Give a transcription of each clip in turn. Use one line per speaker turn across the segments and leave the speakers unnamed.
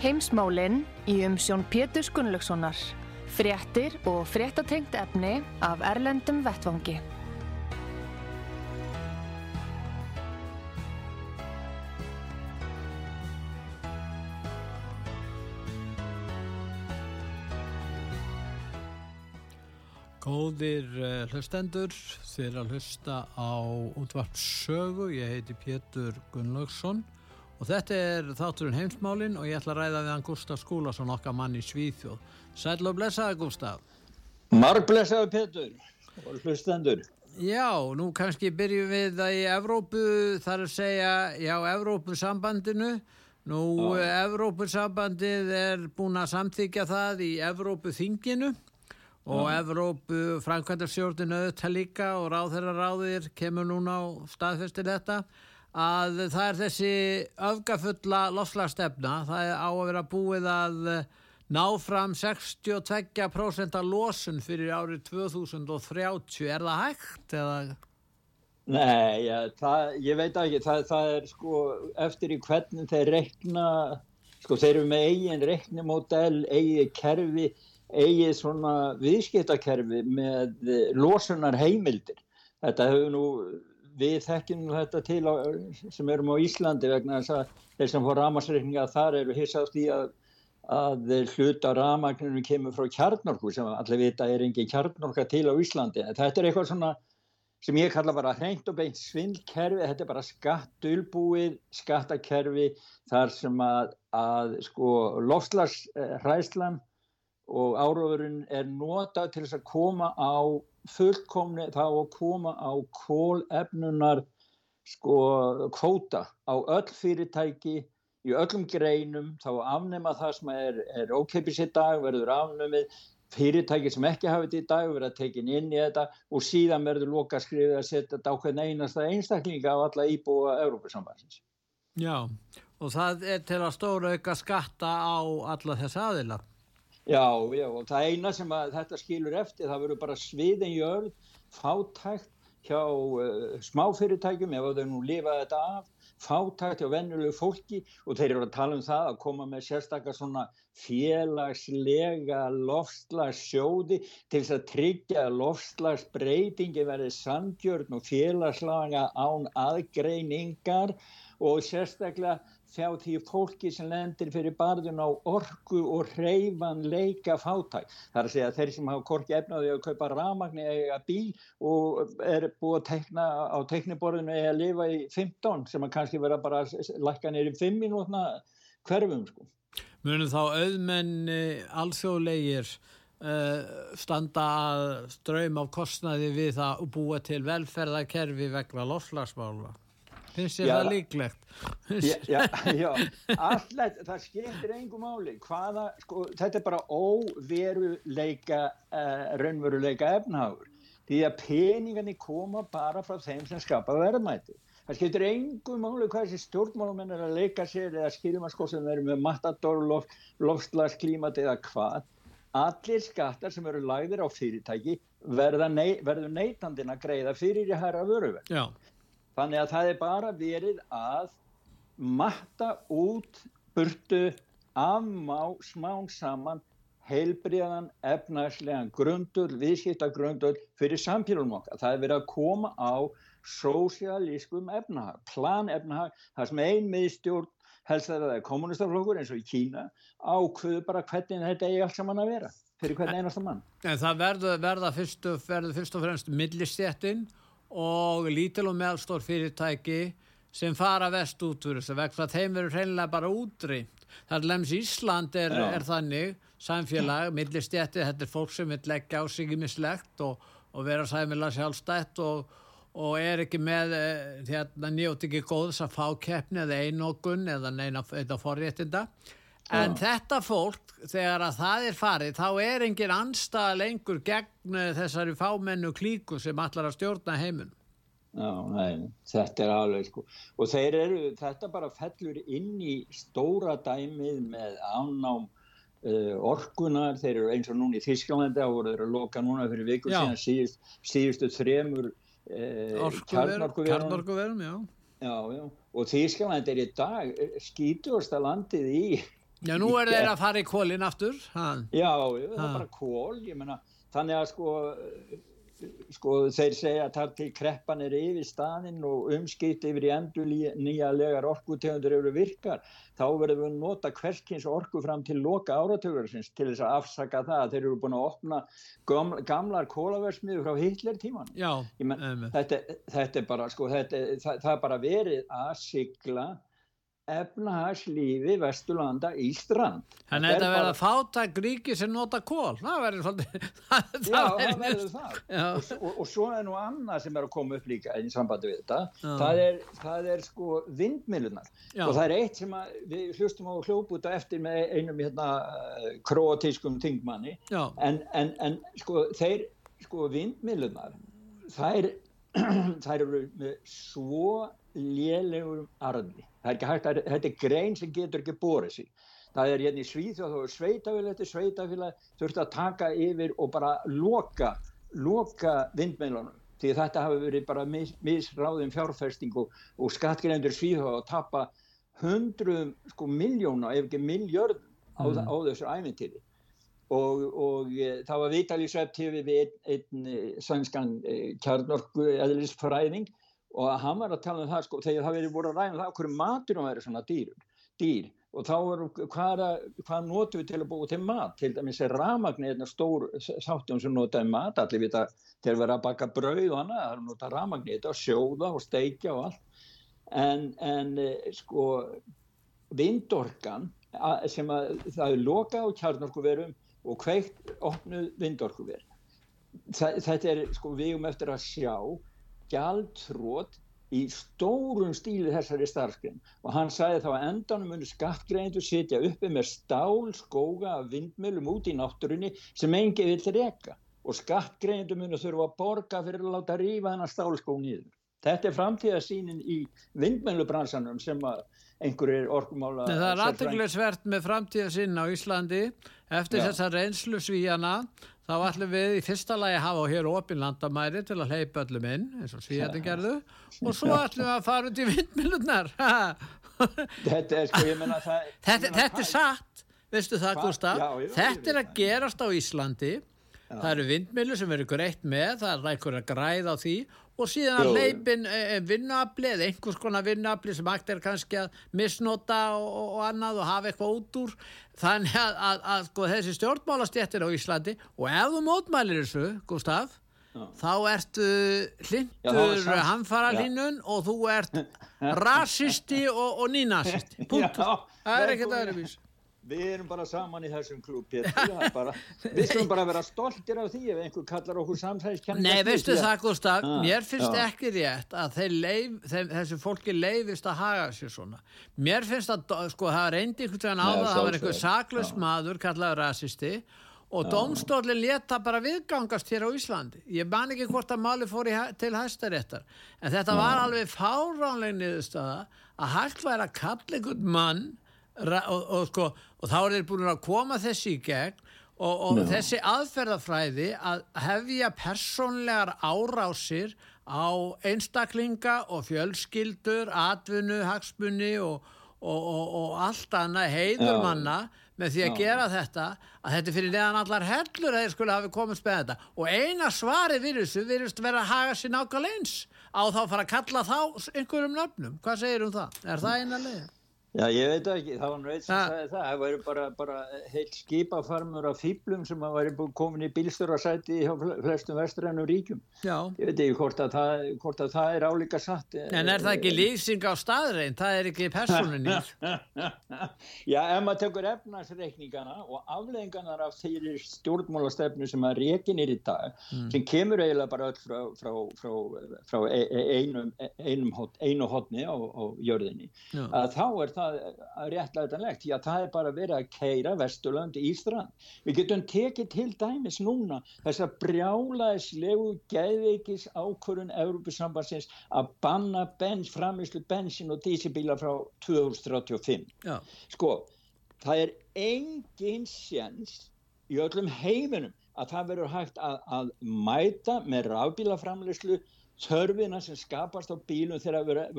Heimsmálinn í umsjón Pétur Gunnlaugssonar. Fréttir og fréttatengt efni af Erlendum Vettvangi.
Góðir uh, hlustendur, þeir að hlusta á útvarpsögu, ég heiti Pétur Gunnlaugsson og þetta er þátturinn heimsmálinn og ég ætla að ræða við hann Gustaf Skúlason, okkar mann í Svíþjóð. Sæl og blessaði Gustaf.
Marg blessaði Pétur og hlustendur.
Já, nú kannski byrjum við það í Evrópu, þar að segja, já, Evrópusambandinu. Nú, Evrópusambandið er búin að samþykja það í Evrópuþinginu og. Evrópu framkvæmdarsjórninu auðvitað líka og ráðherra ráðir kemur núna á staðfestir þetta að það er þessi öfgafulla lofslagstefna, það á að vera búið að ná fram 62% af losun fyrir árið 2030, er það hægt eða?
Nei, ja, það, ég veit ekki, það, það er sko eftir í hvernig þeir rekna, sko þeir eru með eigin reknimódell, eigin kerfi, eigið svona viðskiptakerfi með losunar heimildir. Þetta hefur nú, við þekkjum þetta til á, sem erum á Íslandi vegna þess að þeir sem fór ramasreikninga þar eru hissátt í að, að hluta ramagninu kemur frá kjarnorku sem allir vita er engin kjarnorka til á Íslandi. Þetta er eitthvað svona sem ég kalla bara hreint og beint svindkerfi, þetta er bara skattulbúið, skattakerfi þar sem að, að sko lofslagsræslan og áróðurinn er notað til þess að koma á fullkomni þá að koma á kólefnunar sko kvóta á öll fyrirtæki í öllum greinum þá að afnema það sem er, er ókeipis í dag verður afnumið fyrirtæki sem ekki hafið þetta í dag verður að tekin inn í þetta og síðan verður loka skrifið að setja þetta á hvern einasta einstaklinga á alla íbúa Európa-sambansins.
Já, og það er til að stóra auka skatta á alla þess aðila.
Já, já, og það eina sem þetta skilur eftir, það verður bara sviðin jörð, fátækt hjá uh, smáfyrirtækjum, ef þau nú lifa þetta af, fátækt hjá vennulegu fólki og þeir eru að tala um það að koma með sérstakar svona félagslega lofslagssjóði til þess að tryggja lofslagsbreytingi verði sandjörn og félagslaga án aðgreiningar og sérstaklega þjá því fólki sem lendir fyrir barðun á orgu og reyfan leika fátæk. Það er að segja að þeir sem hafa korki efnaði að kaupa ramagni eða bíl og er búið að tekna á tekniborðinu eða að lifa í 15 sem að kannski vera bara að lakka neyri 5 minútna hverfum sko.
Munum þá auðmenni alþjóðlegir uh, standa að ströym á kostnaði við og búa til velferðarkerfi vegna lofslagsmála? Finnst þér það líklegt?
Já, já, já alltaf, það skiptir engum máli. Hvaða, sko, þetta er bara óveruleika uh, raunveruleika efnahagur. Því að peningarnir koma bara frá þeim sem skapa verðmæti. Það skiptir engum máli hvað þessi stjórnmálum er að leika sér eða skiljum að sko sem þeir eru með matador, lof, lofslagsklímat eða hvað. Allir skattar sem eru lagðir á fyrirtæki verður nei, neytandina greiða fyrir í hæra vöruverð Þannig að það er bara verið að matta út burtu afmá smán saman heilbriðan efnarslegan grundull, viðskiptagrundull fyrir samfélagum okkar. Það er verið að koma á sósialískum efnahag, planefnahag, það sem ein miðstjórn helst að það er kommunistaflokkur eins og í Kína ákveðu bara hvernig þetta eigi allt saman að vera fyrir hvern einasta mann.
En það verður verða fyrst og, fyrst og fremst millistjættin og lítil og meðalstór fyrirtæki sem fara vest út úr þessu vegna þeim verður hreinlega bara útrýmt. Það er lems Ísland er, er þannig samfélag, millistjætti, þetta er fólk sem vil leggja á sig í mislegt og, og vera sæmilag sjálfstætt og, og er ekki með eh, hérna njótt ekki góðs að fá keppni eða einógun eða neina, eða forréttinda en þetta fólk þegar að það er farið þá er engin anstað lengur gegn eh, þessari fámennu klíku sem allar að stjórna heimun
Já, nei, þetta er alveg sko. Og þeir eru, þetta bara fellur inn í stóra dæmið með ánám uh, orkunar, þeir eru eins og núna í Þísklandi og voru þeir að loka núna fyrir vikur síðan síðust, síðustu þremur uh, kjarnorkuverum.
kjarnorkuverum, já.
Já, já, og Þískland er í dag skítugasta landið í
Já, nú er þeir að fara í kólinn aftur hann.
Já, það
Ha.
er bara kól, ég meina, þannig að sko, sko þeir segja að þar til kreppan er yfir staðinn og umskipt yfir í endur nýja legar orkutegundur eru virkar, þá verðum við að nota hverskins orku fram til loka áratögursins til þess að afsaka það að þeir eru búin að opna gamla, gamlar kólaversmiður frá Hitler tíman.
Já,
Ég men,
einmitt.
þetta, þetta er bara, sko, þetta, það, það er bara verið að sigla efnahagslífi Vesturlanda í strand.
Þannig að þetta verða
bara-
fátak ríki sem nota kól. Það verður svolítið... það,
Já, það
verður-
verður það. Og, og, og svo er nú annað sem er að koma upp líka í sambandi við þetta. Það er, það er sko vindmilunar. Og það er eitt sem að við hlustum á hljóputa eftir með einum hérna uh, kroatískum tingmanni. En, en, en sko þeir, sko vindmilunar, þær, þær eru með svo lélegur arði. Það er ekki hægt að, þetta er grein sem getur ekki borið sig. Það er hérna í Svíþjóð, þá er sveitafélag eftir sveitafélag, þurfti að taka yfir og bara loka, loka vindmilunum. Því þetta hafi verið bara mis, misráðum fjárfesting og, og skattgreindur Svíþjóð að tappa hundruðum sko miljóna, ef ekki miljörð á,
Mm.
á þessu ævintýri. Og, og e, það var vital í Svepp TV við einn, einn e, sænskan e, kjarnorku eðlisfræðing og hann var að tala um það sko, þegar það verið voru að ræða um það okkur maturum væri svona dýr, dýr. Og þá er, hvað, er, hvað notum við til að búa til mat, til dæmis er rafmagni einna stór þáttum sem notaði mat. Allir vita, þegar verið að baka brauð og annað, það er að nota rafmagni þetta, sjóða og steikja og allt. En, en eh, sko vindorkan sem að það er loka á kjarnorkuverum og kveikt opnuð vindorkuver. Þetta er sko við um eftir að sjá gjaldtrót í stórum stíli þessari starfskrein og hann sagði þá að endanum munu skattgreinendur sitja uppi með stál skóga af vindmjölum út í náttúrunni sem engi vill reka og skattgreinendur munu þurfa að borga fyrir að láta rífa þennan stálskó nýður. Þetta er framtíðasýnin í vindmjölubransanum sem að einhverjir orkumála
en það er aðteglisvert með framtíða sinn á Íslandi. Eftir
Já.
þessa reynslu svíjana þá ætlum við í fyrsta lagi að hafa hér opin landamæri til að hleypa öllum inn eins og svíjandi gerðu og svo ætlum við að fara út í vindmilunar
Þetta er sko, ég menna það
þetta, þetta er satt. Veistu það? Gustaf
Já, já,
þetta er að gerast á Íslandi. Það eru vindmilu sem eru greitt með það er einhver að græða á því og síðan að
Jú, jú.
hleypin e, vinnuafli eða einhvers konar vinnuafli sem hægt er kannski að misnota og, og, annað og hafa eitthvað út úr þannig að, að, að sko, þessi stjórnmálastjættir á Íslandi og ef þú mótmælir þessu, Gustaf
Já.
þá ertu hlindur
var samt-
hamfara hlínun og þú ert rasisti og, og nínasisti punktur, það er ekkert
velkomin. Við erum bara saman í þessum klúb Við skulum bara vera stoltir af því ef einhver kallar okkur samsæðiskenningar
Nei, veistu það, Gustaf,
Ah,
mér finnst
já.
ekki rétt að leif, þeim, þessu fólki leifist að haga sér svona. Mér finnst að, sko, það reyndi einhvern veginn á það, það var einhver saklaus maður, kallaður rasisti, og domstólinn leta bara viðgangast hér á Íslandi. Ég man ekki hvort að máli fór hæ- til hæstaréttar, en þetta var alveg fáránleg niðurstaða að hægt væri að kalla einhvern mann ra- og, og, sko, og þá er þeir búin að koma þessi í gegn og, og þessi aðferðafræði að hefja persónlegar árásir á einstaklinga og fjölskyldur, atvinnu, hagsmunni og, og, og, og allt annað heiður manna með því að
Já.
gera þetta að þetta fyrir neðan allar hellur að þeir skulle hafi komist með þetta og eina svarið við þessu virðist vera að haga sér nákvæmlega eins á þá að fara að kalla þá einhverjum nöfnum hvað segir um það? Er það eina leið?
Já, ég veit ekki, það var eitt sem sagði það, það væri bara, bara heilt skipafarmur af fýblum sem að væri komin í bílstörasæti hjá flestum vestrænum ríkjum. Já. Ég veit ekki hvort að það, hvort að það er álíka satt.
En er það ekki lýsing á staðrein? Það er ekki personinni.
Já, ef maður tekur efnarsreikningana og aflegginganar af þeirri stjórnmálastefnu sem að rekin er í dag, mm. sem kemur eiginlega bara öll frá, frá, frá, frá e, e, einum, einum hot, einu hotni á, á jörðinni, Já. að þá er það það réttlætanlegt að það er bara verið að keira Vesturland í Ístrand. Við getum tekið til dæmis núna þess að brjálaðislegu gæðveikis ákvörun Európusambansins að banna bens, framislu bensin og dísibíla frá 2035. Já. Sko, það er engin sjans í öllum heiminum að það verður hægt að, að mæta með rafbílaframlislu þörfina sem skapast á bílum þegar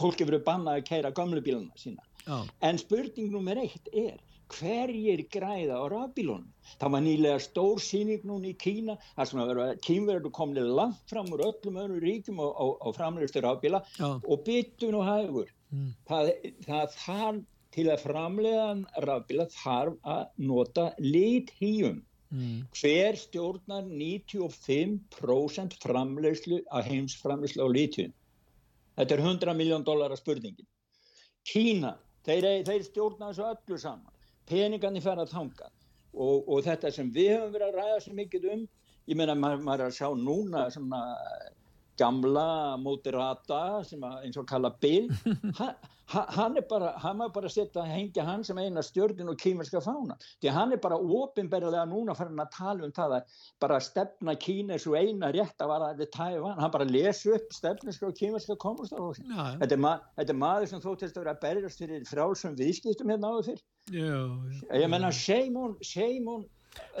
fólki verið bannað að kæra gamlu bíluna sína. Oh. En spurning nummer eitt er hverjir græða á rafbílunum? Það var nýlega stór síning núna í Kína þar sem að kýmverður komið langt fram úr öllum öðrum ríkum á, á, á framlegustu rafbíla og byttu nú hægur. Mm. Það, það þarf til að framlegan rafbíla þarf að nota lithíum Mm. Hver stjórnar 95% framlegslu að heimsframlegslu á lítjum? Þetta er 100 miljón dólar að spurningin. Kína, þeir, þeir stjórnar þessu öllu saman. Peningarnir fer að þanga og, og þetta sem við höfum verið að ræða svo mikið um, ég meina maður er að sjá núna svona gamla mótirata sem að eins og kalla Bill, hann hann er bara, hann var bara setja að hengja hann sem eina stjórnin og kýmerska fána. Því hann er bara ofinberðilega núna farin að tala um það að bara stefna kýnes og eina rétt að vara að tæfa hann bara lesu upp stefniska og kýmerska komast þetta er, ma þetta er maður sem þóttist að vera að berjast fyrir frálsum viðskiptum hérna áður fyrr. Ég menna Seimón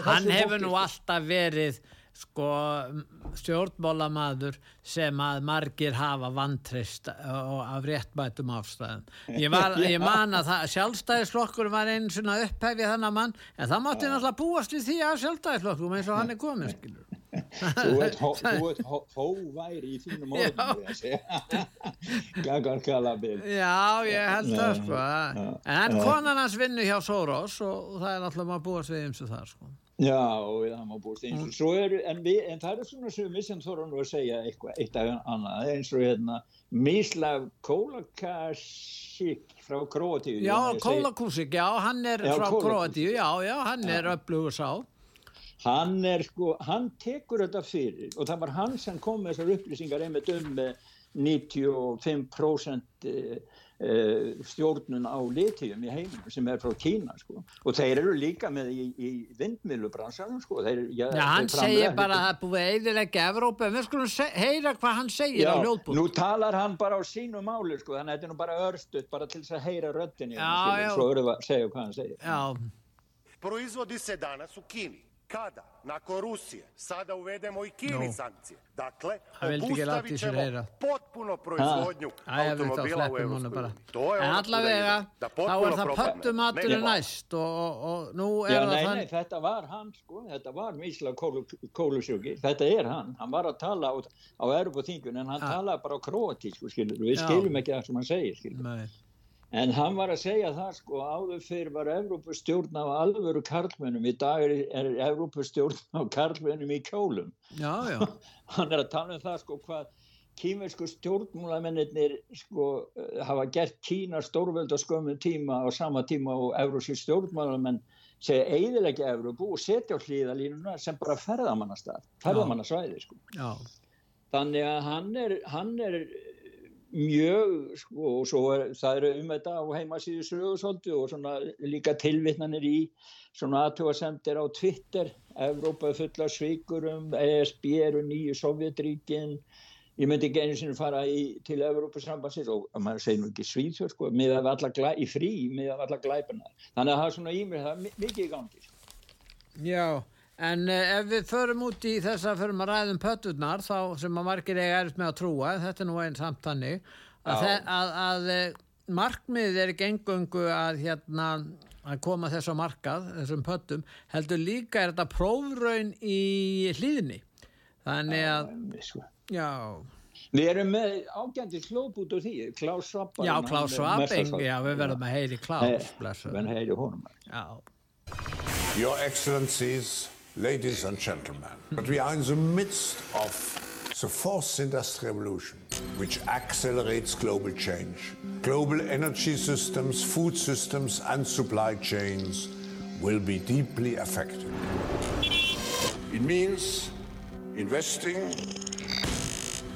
hann hefur nú alltaf verið sko stjórnmólamadur sem að margir hafa vantrist af réttbætum ástæðum. Ég, var, ég man að sjálfstæðisflokkur var einn svona upphefið þannig mann en það mátti náttúrulega búast við því af sjálfstæðisflokkum eins og hann er komið skilur.
Þú ert hóværi í þínum orðum Gaggar kalabinn
Já, ég held það sko. En konan hans vinnu hjá Soros og það er náttúrulega maður búast við eins og það sko
Já, það má búist eins og er, en, við, en það er svona sumi sem þóra nú að segja eitthvað, eitt af annað, eins og hérna Mislav Kolakasik frá Kroatíu.
Já, Kolakúsik, já, hann er já, frá Kroatíu, já, já, hann ja. er upplugur sá.
Hann er sko, hann tekur þetta fyrir og það var hann sem kom með þessar upplýsingar einmitt um 95% Uh, stjórnun á litiðum í heiminu sem er frá Kína sko. og þeir eru líka með í, í vindmilubransanum sko. þeir,
ja, hann segir bara að það er búið eðilegge Evrópa, við skulum heyra hvað hann segir Já, á hljóðbúr
Nú talar hann bara á sínu máli sko, þannig að þetta er nú bara örstuð bara til þess að heyra röttin svo eru við að segja hvað hann segir.
Proizvodi se danas u Kini Kada, nakon Rusije, sada uvedemo i Kini no. sankcije. Dakle, obustavit ćemo potpuno proizvodnju automobila u Evropskoj uniji. To je ono
allavega, da potpuno þá er það pöttumaturinn næst og, og nú er
Já, nei, nei, þetta var hann sko, þetta var Mísla Kólusjóki, þetta er hann, hann var að tala á, á Evropaþingun en hann ah. talaði bara á króti, sko, skilur, við skiljum ekki það sem hann segir, skilur. Nei. En hann var að segja það sko áður fyrir var Evrópustjórn á alvöru karlmennum, í dag er, er Evrópustjórn á karlmennum í kjólum. Já, já. hann er að tala um það sko hvað kýmersku stjórnmúlamennir sko hafa gert Kína stórveld á skömmu tíma á sama tíma og Evrópski stjórnmúlamenn segja eidilegja Evrópu og setja á hlýðalínuna sem bara ferðamannasvæði sko. Já. Þannig að hann er, hann er mjög sko, og svo er, það eru um þetta á heimasíðu sögursóldu og svona líka tilvittnanir í svona aðtjóðasendir á Twitter. Evrópa fulla svíkurum ESB eru nýju Sovjetríkin ég myndi ekki einu sinni fara í, til Evrópasambansins og maður segir nú ekki svíðsjör sko, með að alla í frí með að alla glæpuna þannig að það er svona ímið, það er mikið í gangi
Já En eh, ef við förum út í þess að förum að ræðum pötturnar þá sem að margir eiga erft með að trúa, þetta er nú einn samt þannig, að, að, að eh, markmið er ekki engöngu að, hérna, að koma þess að markað, þessum pöttum, heldur líka er þetta prófraun í hlýðinni. Þannig að, já,
Við erum með ágændi slóp út úr því, Klaus Schwab.
Já, Klaus Schwab, já, við verðum að heyri Klaus.
Við verðum að heyri honum.
Já.
Your Excellencies, ladies and gentlemen, but we are in the midst of the fourth industrial revolution, which accelerates global change. Global energy systems, food systems and supply chains will be deeply affected. It means investing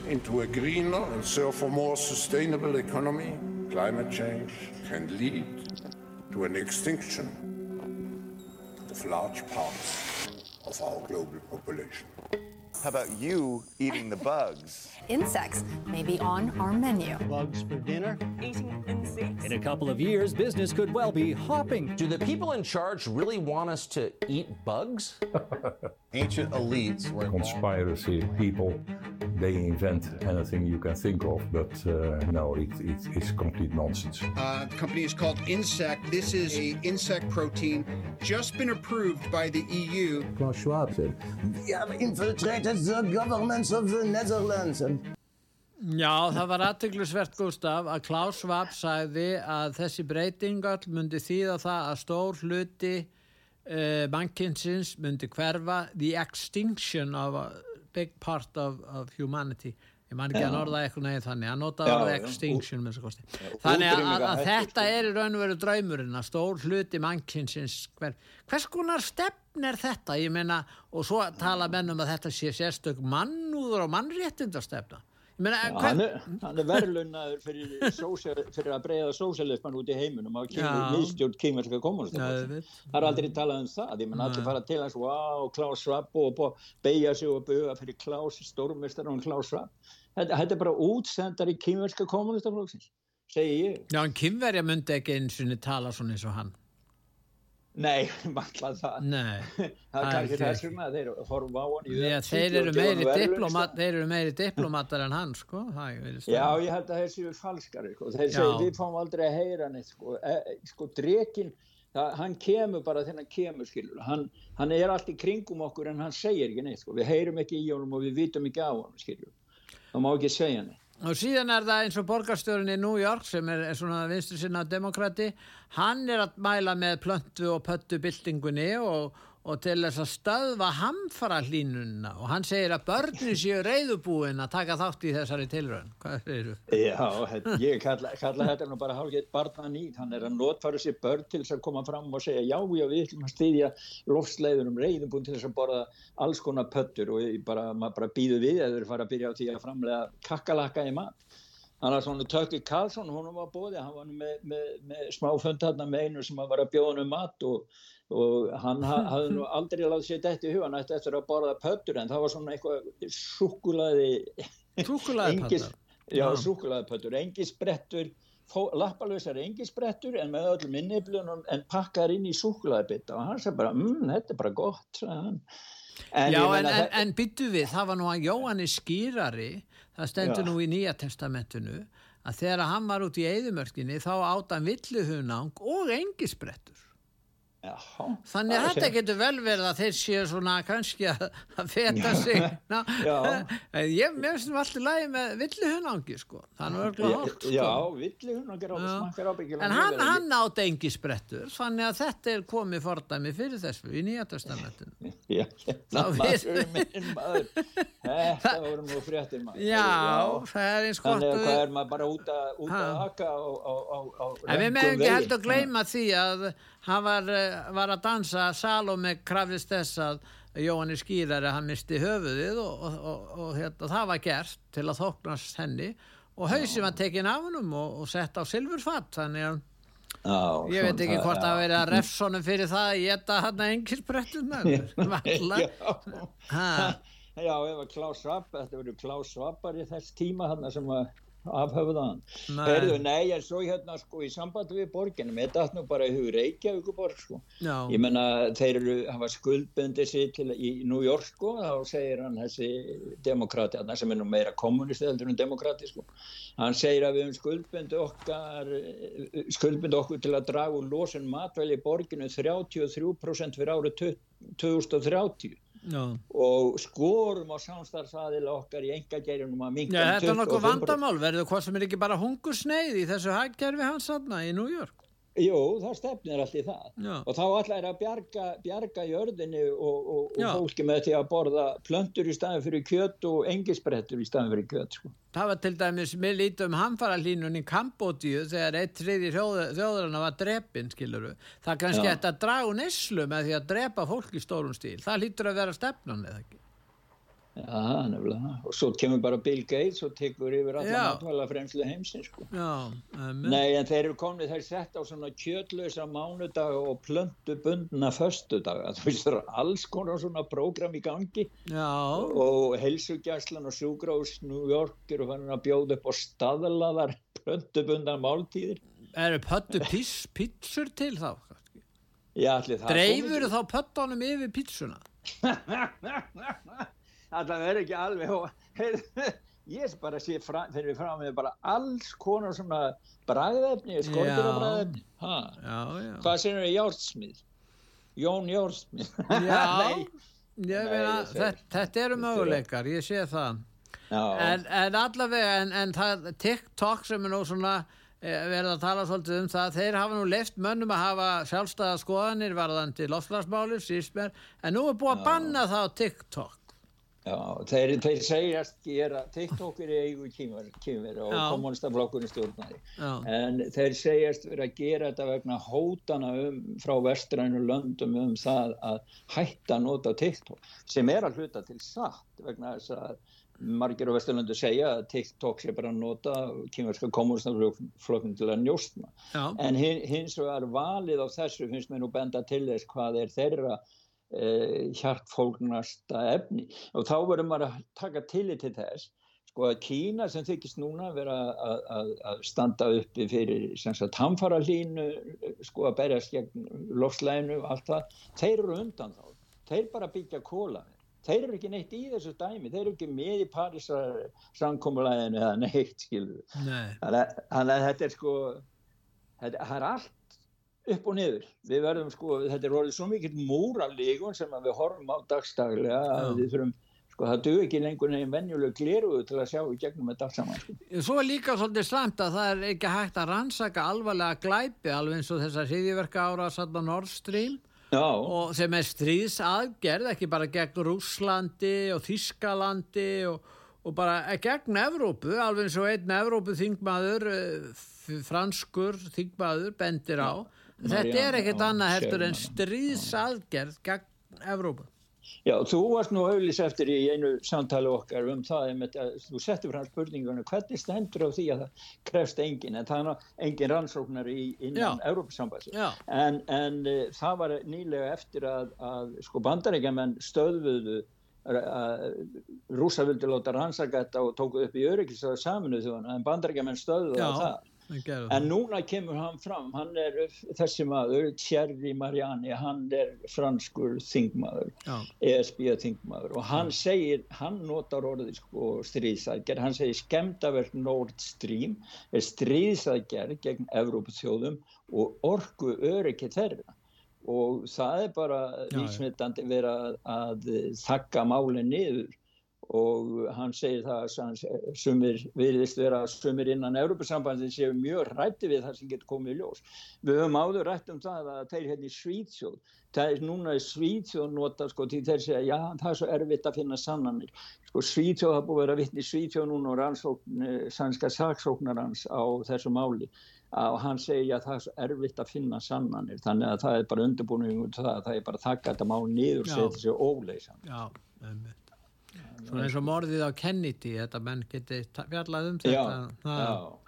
into a greener and therefore more sustainable economy. Climate change can lead to an extinction of large parts of our global population.
How about you eating the bugs?
Insects may be on our menu.
Bugs for dinner?
Eating insects?
In a couple of years, business could well be hopping.
Do the people in charge really want us to eat bugs?
Ancient elites were
conspiracy people. They invent anything you can think of, but uh, no, it, it, it's complete nonsense.
Uh, the company is called Insect. This is a insect protein just been approved by the EU.
Klaus Schwab said,
"We have infiltrated the governments of the Netherlands." And
Já, það var aðtöklusvert Gustaf að Klaus Schwab sagði að þessi breytingal myndi þýða það að stór hluti uh, mannkynsins myndi hverfa the extinction of a big part of, of humanity. Ég man ekki að norða eitthvað nefn þannig. Að nota orða extinction með þessu kosti. Þannig að, að, þetta er í raun og veru draumurinn að stór hluti mannkynsins hver, hvers konar stefn er þetta? Ég meina og svo tala mennum að þetta sé sérstök mannúður og mannréttindastefna
Meina, Já, hann er, er verðlunnaður fyrir, fyrir að breyða sósjálismann út í heiminum. Á viðstjórn kýmverska kommunist það er aldrei talað um það. Ég menn allir fara til hans wow, Klaus Schwab og, og beigja sig og buga fyrir Klaus stórmistar og Klaus Schwab. Þetta, þetta er bara útsendar í kýmverska kommunistaflóksins segi ég.
Já, en kýmverja myndi ekki eins og tala svona eins og hann
Nei, alltaf það.
Nei,
það er kannski þessum að þeir horfa á hann
Já, þeir eru meiri diplomat þeir eru meiri diplomatar en hann sko
Já, ég held að þeir séu falskari sko. þeir segja, við fáum aldrei að heyra neitt sko, e, sko drekin það, hann kemur bara hann kemur skilur. Hann, hann er allt í kringum okkur en hann segir ekki neitt, sko. við heyrum ekki í honum og við vitum ekki á hann skilur. Það má ekki segja neitt
og síðan er það eins og borgarstjórin í New York sem er, er svona vinstur sinna demokrati hann er að mæla með plöntu og pöttu byltingunni og, og til þess að stöðva hamfara hlínuna og hann segir að börnir séu reyðubúin að taka þátt í þessari tilröðin hvað segir þú?
Já, ég kalla, kalla þetta nú bara hálfgeitt barna nýtt hann er að notfara sér börn til þess að koma fram og segja já, já, við ætlum að stýðja lofsleiður um reyðubúin til þess að borða alls konar pöttur og bara, maður bara býðu við eða þeir fara að byrja á því að framlega kakkalakka í mat Þannig að svona Tökki Karlsson, hún var bóði, hann var með, með, með smá fund hérna með einu sem var að bjóða um mat og, og hann hafði nú aldrei látt sér þetta í hugan eftir að borða pöttur en það var svona eitthvað súkulaði, já súkulaðipöttur, engi sprettur, lappalösar engi sprettur en með öllum inniblunum en pakkar inn í súkulaðibitta og hann sagði bara, mmm, þetta er bara gott, sagði hann.
En Já, en, en, en byttu við, það var nú að Jóhanni skýrari, það stendur Já. nú í Nýja testamentinu, að þegar hann var út í Eidumörkinni þá átt hann villuhunang og engisbrettur.
Já,
Þannig að þetta getur vel verið að þeir séu svona kannski að, að feta sig. Ná, ég finnst um alltaf lægi með villuhunangi sko. Þannig að það er
sko. Já, villuhunangi
En hann, hann átt engi sprettur þannig að þetta er komið fordæmi fyrir þessu í nýjatestamentinu
Já, þetta maður minn maður. Þetta voru nú fréttir maður.
Já, það er eins gott
Þannig að hvað er maður bara út að haka
En við meðum ekki held að gleyma því að hann var, eh, var að dansa Salome krafist þess að Jóhanni skýrari hann misti höfuðið og, og, og, og hérna, það var gert til að þóknast henni. Og hausin var tekin af hennum og sett á silfurfatt þannig að Já, ég veit ekki hvort að refsonum fyrir það að geta hann að engilsbrettunar
Já, ef að Klaus Schwab þetta verið Klaus Schwabar í þess tíma hann sem að afhöfðan Herðu, nei, er svo hérna sko í sambandi við borginum, þetta er nú bara í hug Reykjavíkuborg sko.
Já.
ég menna þeir eru, hafa skuldbundið sér til í New York sko þá segir hann þessi demokrati sem er nú meira kommunisti heldur en demokrati sko hann segir að við höfum skuldbundið okkar skuldbundið okkur til að draga úr losun matvæli í borginu 33% fyrir árið 2030 Já. og skorum á samstarfsaðila okkar í enga gerinum að minga
ja, Þetta er nokkuð vandamál, verður hvað sem er ekki bara hungursneið í þessu hægkerfi hans aðna í New York
Jú, það stefnir allt í það Já. og þá ætlaði að bjarga, bjarga jörðinni og, og, og fólki með því að borða plöndur í staðin fyrir kjött og engisbrettur í staðin fyrir kjött sko.
Það var til dæmis með lítum hamfara línun í Kambótíu þegar eitt þriði þjóðurna var drepinn, skiluru. Það kannski ætti að dragu neslu með því að drepa fólk í stórum stíl. Það lítur að vera stefnan eða ekki?
Já, nefnilega. Og svo kemur bara Bill Gates og tekur yfir alla matvæla fremslu heimsins, sko.
Já,
um, Nei, en þeir eru komið, þeir sett á svona kjötlösa mánudag og plöndu bundna föstudag. Þú veist, það er alls konar svona prógram í gangi.
Já.
Og helsugjæslan og Sugrós New York eru fannin að bjóða upp á staðlaðar plöndu bundan máltíðir.
Eru pöttu pítsur til þá?
Já, allir það.
Dreifur þá pöttunum yfir pítsuna?
það verður ekki alveg og ég bara sé fra, fyrir frá mig bara alls konar svona bræðefni, skortirabræðefni hvað sem er Jórnsmið Jón Jórnsmið
þetta, þetta eru möguleikar ég sé það. En, en allavega en, en það TikTok sem er nú svona eh, verða að tala svolítið um það þeir hafa nú left mönnum að hafa sjálfstæða skoðanir varðandi lofslagsmáli en nú er búið að banna það á TikTok
Já, þeir, þeir segjast gera, TikTok er eigu kýmver og kommunistaflokkurinn stjórnari en þeir segjast verið að gera þetta vegna hótana um, frá vestrænu löndum um það að hætta að nota TikTok sem er að hluta til satt vegna þess að margir á vesturlöndu segja að TikTok sé bara að nota kýmverska kommunistaflokkurinn til að njóstna
Já.
en hins vegar valið á þessu finnst mér nú benda til þess hvað er þeirra eh, hjartfólgnasta efni. Og þá verður maður að taka tillit til þess sko að Kína sem þykist núna vera að, að, að standa uppi fyrir tamfara línu sko að berjast gegn lofslænu og allt það, þeir eru undan þá. Þeir bara byggja kóla þeir eru ekki neitt í þessu dæmi. Þeir eru ekki með í Parísar samkómulæðinu eða neitt skilur
Nei.
þannig að þetta er sko þetta er allt upp og niður. Við verðum sko, þetta er orðið svo mikill múralígun sem við horfum á dagstaglega að við þurfum, sko það dög ekki lengur nefn venjuleg gleruðu til að sjá í gegnum þetta allt saman. Sko.
Svo er líka svolítið slemt að það er ekki hægt að rannsaka alvarlega glæpi alveg eins og þessar hriðiverka ára satt á Nord Stream
Já.
og sem er stríðsaðgerð, ekki bara gegn Rúslandi og Þískalandi og, og bara gegn Evrópu, alveg eins og einn Evrópu þingmaður, eh, franskur þingmaður bendir á. Já Þetta er ekkert annað heldur en stríðsaðgerð gegn Evrópa.
Já, þú varst nú auðlis eftir í einu samtali okkar um það, að, þú setti fram spurningunum hvernig stendur á því að það krefst engin, en það er engin rannsóknar í, innan Európa-sambandi. En, en uh, það var nýlega eftir að, að sko bandarækjaman stöðvuðu að rúsa vildi láta rannsaka þetta og tókuð upp í öryggisöðu saminuð þjóðan, en bandarækjaman stöðvuðu það en núna kemur hann fram hann er þessi maður Thierry Mariani, hann er franskur þingmaður, ESB þingmaður og hann segir hann notar orðið sko stríðsækjar hann segir skemdaverk Nord Stream er stríðsækjar gegn Evrópa þjóðum og orgu öryggi þeirra. Og það er bara lífsmittandi verið að, að þakka málinn niður og hann segir það að sumir viðist vera sumir innan Európa-sambandin séu mjög rætti við það sem getur komið í ljós. Við höfum áður rætt um það að þeir hérna í Svíðsjóð, það er núna Svíðsjóð nota sko til þeir segja já það er svo erfitt að finna sannanir. Sko Svíðsjóð hafa búið að vera vittni Svíðsjóð núna og rannsókn, eh, sannska saksóknarans á þessu máli. Og hann segja að það er svo erfitt að finna sannanir. Þannig að það er bara undirbúinu um það, það er bara taka þetta mál niður
Svona eins og morðið á Kennedy, þetta menn geti fjallað um þetta.
Já, já.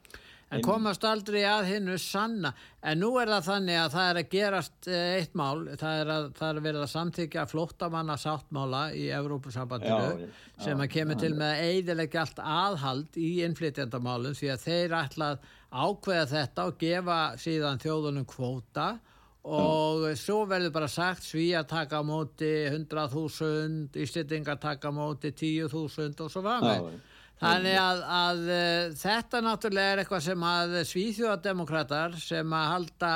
En komast aldrei að hinnu sanna. En nú er það þannig að það er að gerast eh, eitt mál, það er að, það er að verða að samþykja flóttamanna sáttmála í Evrópusambandinu sem að kemur til með að eidilegja allt aðhald í innflytjandamálum því að þeir ætla að ákveða þetta og gefa síðan þjóðunum kvóta og mm. svo verður bara sagt sví að taka á móti 100.000 íslendingar taka á móti 10.000 og svo með þannig að, að uh, þetta náttúrulega er eitthvað sem að svíþjóðademokrater sem að halda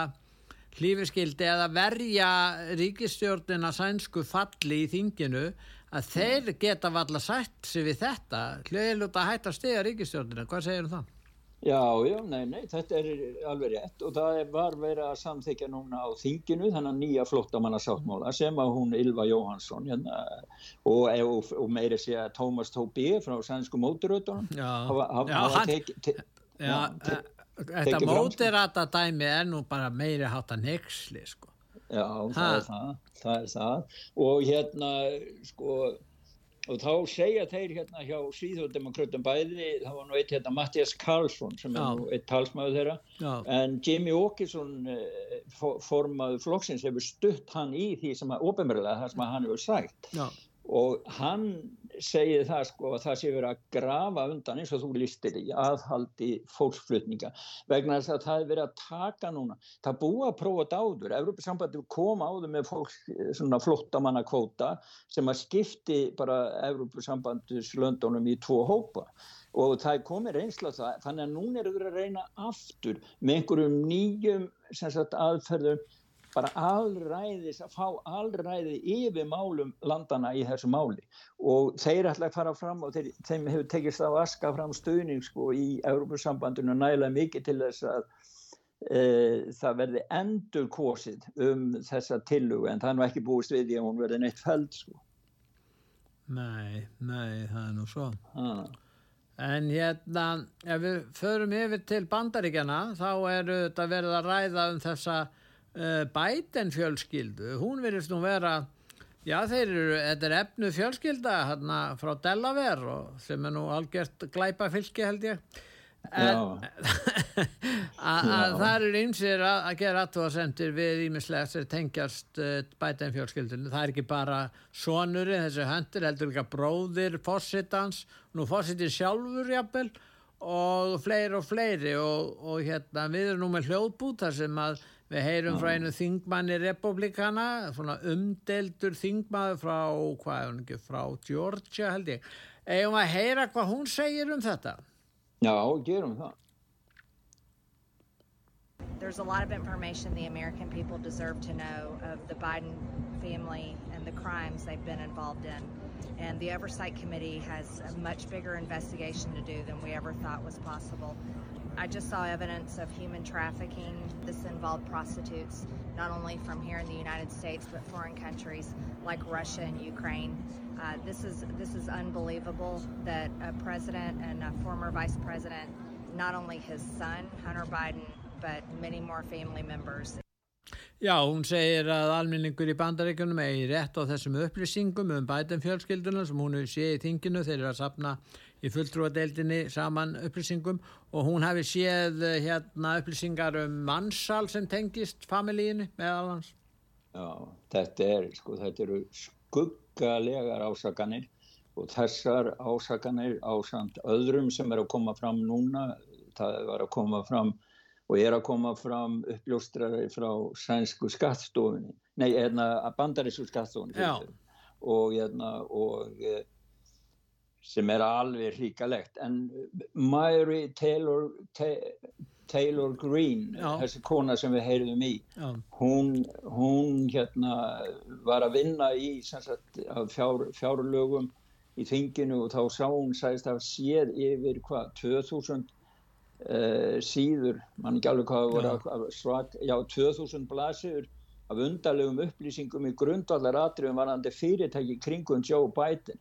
hlífiskildi eða verja ríkistjórnina sænsku falli í þinginu að þeir geta valla sætt sér við þetta hljóðilúta hægt að stiga ríkistjórnina, hvað segir þú það?
Já, já, nei, nei, þetta er alveg rétt. Og það var verið að samþykja núna á þinginu þannig að nýja flottamannasáttmála sem að hún Ylva Jóhansson hérna, og, og, og meiri sé að Tómas Tóbi frá sænsku móturötunum
hafa, hafa teki, te, já, te, Þetta móturata dæmi er nú bara meiri hátta nexli sko.
Já, það er það, það er það. Og hérna sko og þá segja þeir hérna hjá síðhjóðdemokrautum bæði, það var nú eitt hérna Mattias Karlsson sem er Já. nú eitt talsmaður þeirra Já. en Jimmy Åkesson eh, formaður flokksins hefur stutt hann í því sem að ofinverðilega það sem að hann hefur sagt Já og hann segir það sko að það sé verið að grafa undan eins og þú listir í aðhaldi fólksflutninga. Vegna þess að það er verið að taka núna það búið að prófa þetta áður Evrópasambandi kom áður með fólk svona flottamanna kvóta sem að skipti bara Evrópasambandis löndunum í tvo hópa. Og það komið reynsla það þannig að núna eru verið að reyna aftur með einhverjum nýjum sagt, aðferðum bara allræðis að fá allræði yfir málum landana í þessu máli og þeir ætla að fara fram og þeir, þeim hefur tekist á aska fram stuðning sko í Európusambandinu nægilega mikið til þess að e, það verði endur kosið um þessa tillugu en það er nú ekki búist við því að hún verði neitt fæld sko.
Nei, nei, það er nú svo. Ah. En hérna, ef við förum yfir til bandaríkjana þá eru þetta verið að ræða um þessa Biden fjölskyldu, hún verðist nú vera já þeir eru, þetta er efnu fjölskylda hérna frá Delaware og sem er nú algjört glæpa fylki held ég. En að það eru einsir að, að gera aðtóðasendir við ímislegt sem tengjast uh, Biden fjölskyldunum, það er ekki bara sonurinn þessi höndur, heldur líka bróðir fósittans, nú fósittir sjálfur jafnvel og fleiri og fleiri og, og hérna við erum nú með hljóðbút þar sem að Við heyrum frá einu þingmanni republikana, svona umdeldur þingmaður frá, hvað er hún ekki, frá Georgia held ég. Eða maður heyra hvað hún segir um þetta?
Já, gerum það.
There's a lot of information the American people deserve to know of the Biden family and the crimes they've been involved in. And the Oversight Committee has a much bigger investigation to do than we ever thought was possible. I just saw evidence of human trafficking. This involved prostitutes, not only from here in the United States, but foreign countries like Russia and Ukraine. Uh, this is this is unbelievable that a president and a former vice president, not only his son Hunter Biden, but many more family members.
Já, hún segir að alminningur í bandaríkunum eigi rétt á þessum upplýsingum um bætum fjölskylduna sem hún sé í þinginu þeir eru að sapna í fulltrúadeildinni saman upplýsingum og hún hafi séð eh, hérna upplýsingar um mannsal sem tengist familíinu meðal hans.
Já, þetta er, sko, þetta eru skuggalegar ásakanir og þessar ásakanir ásand öðrum sem er að koma fram núna, það var að koma fram og er að koma fram uppljóstrari frá sænsku skattstofunni, nei, hérna bandarísku skattstofunni og, hérna, og sem er alveg hríkalegt en Mary Taylor Taylor Greene Já. þessi kona sem við heyrðum í hún, hún hérna var að vinna í sagt, fjár, fjárlögum í þinginu og þá sá hún sæðist að séð yfir hvað 2000 uh, síður mann ekki alveg hvað voru svak, já 2000 blasir af undarlegum upplýsingum í grundvallar atriðum varandi fyrirtæki kringum Joe Biden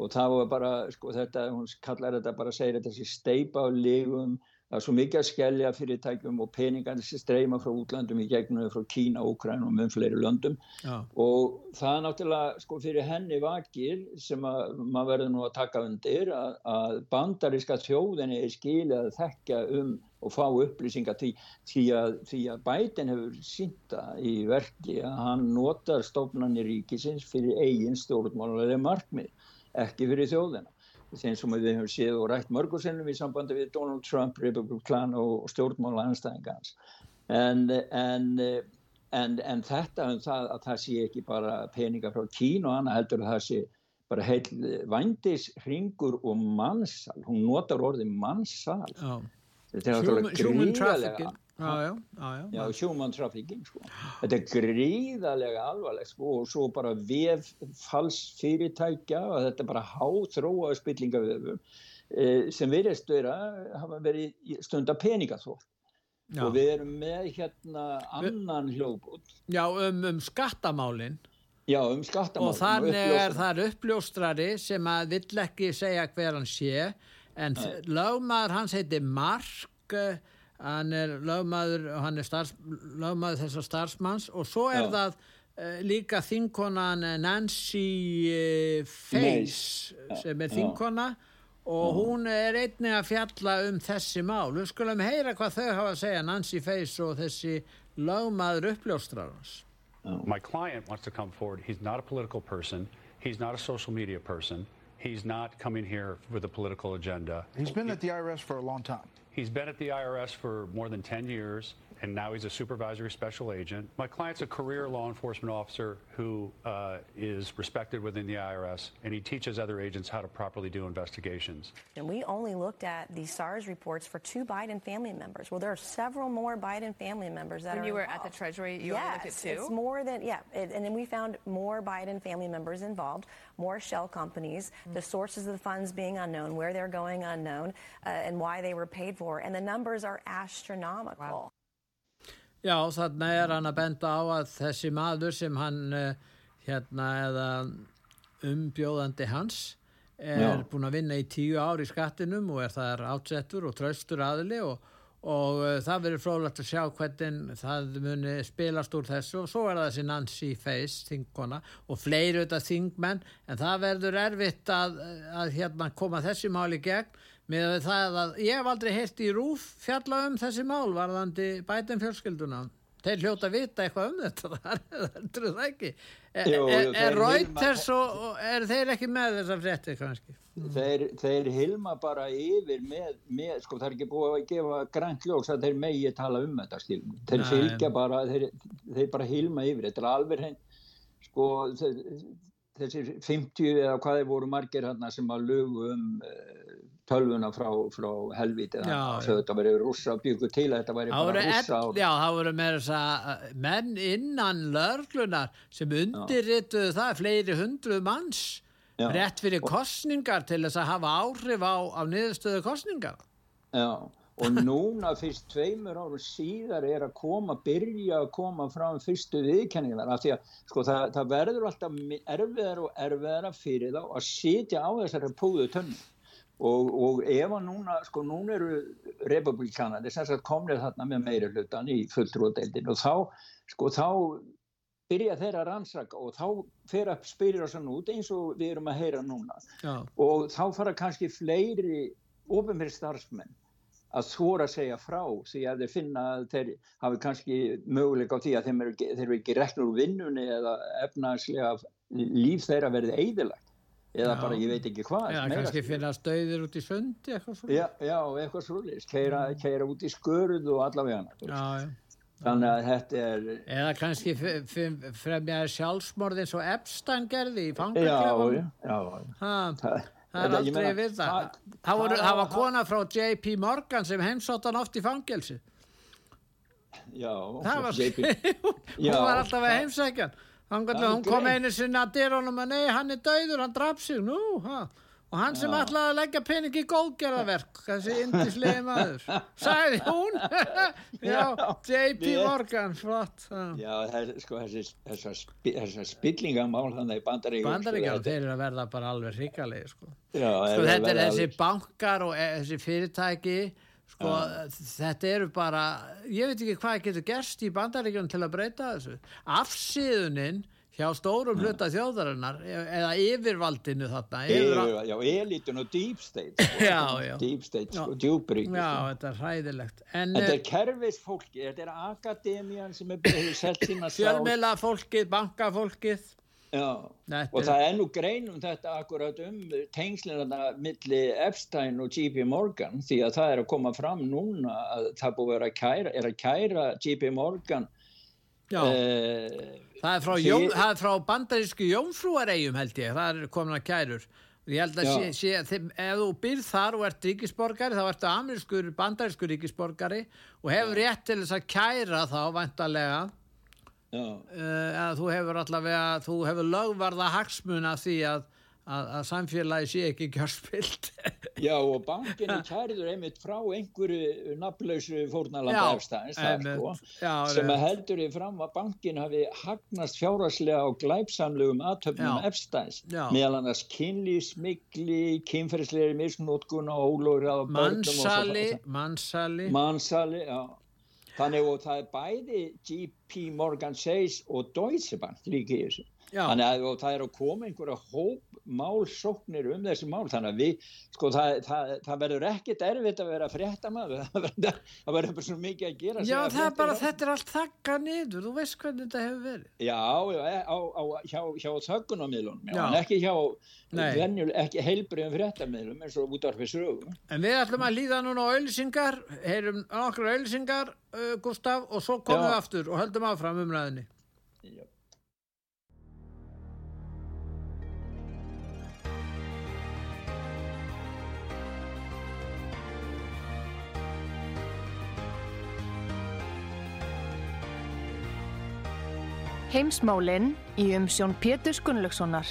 og það var bara, sko þetta, hún kallar þetta bara, segir þetta þessi steipa á lífum, það er svo mikið að skellja fyrirtækjum og peningar þessi streyma frá útlandum í gegnum frá Kína, Úkræn og mun fleiri löndum Já. og það er náttúrulega, sko fyrir henni vakir sem að maður verður nú að taka undir að, að bandaríska þjóðinni er skilið að þekka um og fá upplýsingar því, því að, að bætin hefur sínta í verki að hann notar stofnarnir ríkisins fyrir eigin stjórnmálulega markmið ekki fyrir þjóðina. Þeim sem við hefum séð og rætt mörgursinnum í sambandi við Donald Trump, Republic Klan og stjórnmála anstæðingans en, en, en, en þetta um það að það sé ekki bara peninga frá Kín og annað heldur að það sé bara heil vandis hringur og mannsal, hún notar orðið mannsal
þetta er náttúrulega gríðarlega Já, já,
já sjómanntrafikking sko. þetta er gríðarlega alvarlegt sko, og svo bara veffalsfyrirtækja og þetta er bara háþróa spillingavefum eh, sem veriðst vera hafa verið stundar peningaþótt og við erum með hérna annan hljóðbútt
Já, um, um skattamálinn
Já, um skattamálinn
og þannig er það uppljóstrari sem að vill ekki segja hver hann sé en lögmaður hans heiti Mark hann er lögmaður hann er starfs, lögmaður þessar starfsmanns og svo er Já. það uh, líka þinkonan Nancy uh, Face sem er þinkona og hún er einnig að fjalla um þessi mál. Við skulum heyra hvað þau hafa að segja, Nancy Face og þessi lögmaður uppljóstrarans.
My client wants to come forward. He's not a political person. He's not a social media person. He's not coming here with a political agenda.
He's been at the IRS for a long time.
He's been at the IRS for more than 10 years and now he's a supervisory special agent. My client's a career law enforcement officer who uh, is respected within the IRS, and he teaches other agents how to properly do investigations.
And we only looked at the SARS reports for two Biden family members. Well, there are several more Biden family members that
when
are
you were
involved.
at the Treasury, you
yes,
only looked at two?
it's more than, yeah. It, and then we found more Biden family members involved, more shell companies, mm. the sources of the funds being unknown, where they're going unknown, uh, and why they were paid for. And the numbers are astronomical. Wow.
Já, þarna er hann að benda á að þessi maður sem hann uh, hérna eða umbjóðandi hans er Já. búin að vinna í tíu ár í skattinum og er það átsettur og tröstur aðli og, og uh, það verður frólægt að sjá hvernig það muni spilast úr þessu og svo er það þessi Nancy Face, þingkona og fleiri auðvitað þingmenn en það verður erfitt að, að hérna koma þessi mál í gegn með það að ég hef aldrei heilt í rúf fjalla um þessi mál varðandi bætum fjölskylduna þeir hljóta að vita eitthvað um þetta það er það ekki er, Jú, er, er Reuters og, og er þeir ekki með þessar fréttir kannski
þeir, þeir hilma bara yfir með, með sko það er ekki búið að gefa grænt ljós að þeir megi tala um þetta skil. þeir Nei. fylgja bara þeir, þeir bara hilma yfir, þetta er alveg henn sko þessi 50 eða hvað þeir voru margir hérna sem að lögu um uh, tölvuna frá, frá helviti þetta verið rúsa byggu til þetta verið bara rúsa
og... Já, það voru með þess að uh, menn innan lörglunar sem undirrituðu það fleiri hundruð manns já. rétt fyrir kostningar til þess að hafa áhrif á, á niðurstöðu kostningar
Já, og núna fyrst tveimur árum síðar er að koma, byrja að koma fram fyrstu viðkenningar af því að sko, það, það verður alltaf erfiðar og erfiðar fyrir þá að sitja á þessari púðu tönnu Og, og ef að núna, sko núna eru republikanandi sem sagt komnið þarna með meiri hlutan í fulltrúadeildin og þá, sko þá byrja þeirra rannsaka og þá fer að spyrja þessan út eins og við erum að heyra núna Já. og þá fara kannski fleiri ofinverð starfsmenn að þóra að segja frá því að þeir finna að þeir hafi kannski möguleika á því að þeir eru ekki, ekki reknur úr vinnunni eða efnagslega líf þeirra verið eidilagt eða já. bara ég veit ekki hvað
Já, kannski finna stöðir út í söndi eitthvað
Já, já eitthvað svona, keira, keira út í skörð og allavega Já, Þannig að þetta er...
Eða kannski fremjaði sjálfsmorð eins og Epstein gerði í. Ha, það, það er aldrei við það. Það var kona frá J.P. Morgan sem heimsóttan oft í fangelsi.
Já.
Það var... Hún var alltaf að heimsækja hann. Hún kom einu sinna að dyrónum að nei, hann er dauður, hann draf sig, nú, ha. Og hann sem ætlaði að leggja pening í góðgerðaverk, þessi indislegi maður, sagði hún, já, J.P. Morgan, flott.
Já, sko, þessar spillingamál þannig í bandaríkjum.
Bandaríkjum, sko, þeir eru að verða bara alveg hrikalegi, sko. Já, sko, þetta er þessi bankar og e, þessi fyrirtæki, Sko, þetta eru bara, ég veit ekki hvað getur gerst í bandaríkjum til að breyta þessu. Afsíðuninn hjá stórum hluta þjóðarinnar eða yfirvaldinu þarna.
Yfir, já, elitun og deep state. Sko. Deep state, sko, djúbrík.
Já, sko. þetta er hræðilegt.
En, þetta er eh, kerfisfólki, þetta er akademian sem er sett sína
sá. Fjölmela fólkið, bankafólkið.
Já, og það er nú greinum þetta akkurat um tengslinna millir Epstein og J.P. Morgan því að það er að koma fram núna að það búið að kæra, er að kæra J.P. Morgan
Já, eh, það er frá, er frá bandarísku jónfrúaregjum held ég, það er komin að kærur ég held að sé, sé þeim, ef þú byrð þar og ert ríkisborgari þá ertu amerískur, bandarískur ríkisborgari og hefur rétt til þess að kæra þá vantarlega að þú hefur allavega þú hefur lögvarða hagsmuna því að að, að samfélagi sé ekki kjörspilt.
Já og bankinu kærður einmitt frá einhverju nafnlausu fórnalanda efstæðins sko, sem að heldur í fram að bankin hafi hagnast fjáraslega á glæpsamlegum aðtöfnum efstæðins meðal annars kynlísmikli kynferðslegri misnótkun og ólóri
mannsali mannsali
mannsali, já Þannig og það er bæði GP Morgan Chase og Deutsche Bank líka í þessu. Já. Þannig að það er að koma einhverja hóp málsóknir um þessi mál þannig að við, sko það, það, það verður ekkit erfitt að vera frétta maður það verður bara svo mikið að gera
Já það er bara, þetta er allt þakka niður. Þú veist hvernig þetta hefur verið.
Já, já á, á, hjá, hjá þöggunamílunum en ekki hjá venjul, ekki heilbriðum fréttamílum eins og út af þessu sögum
En við ætlum að líða núna á auðlisingar heyrum okkur auðlisingar uh, Gustaf og svo komum já. við aftur og höldum áfram umræðinni Já
Heimsmálinn í umsjón Pétur Gunnlaugssonar.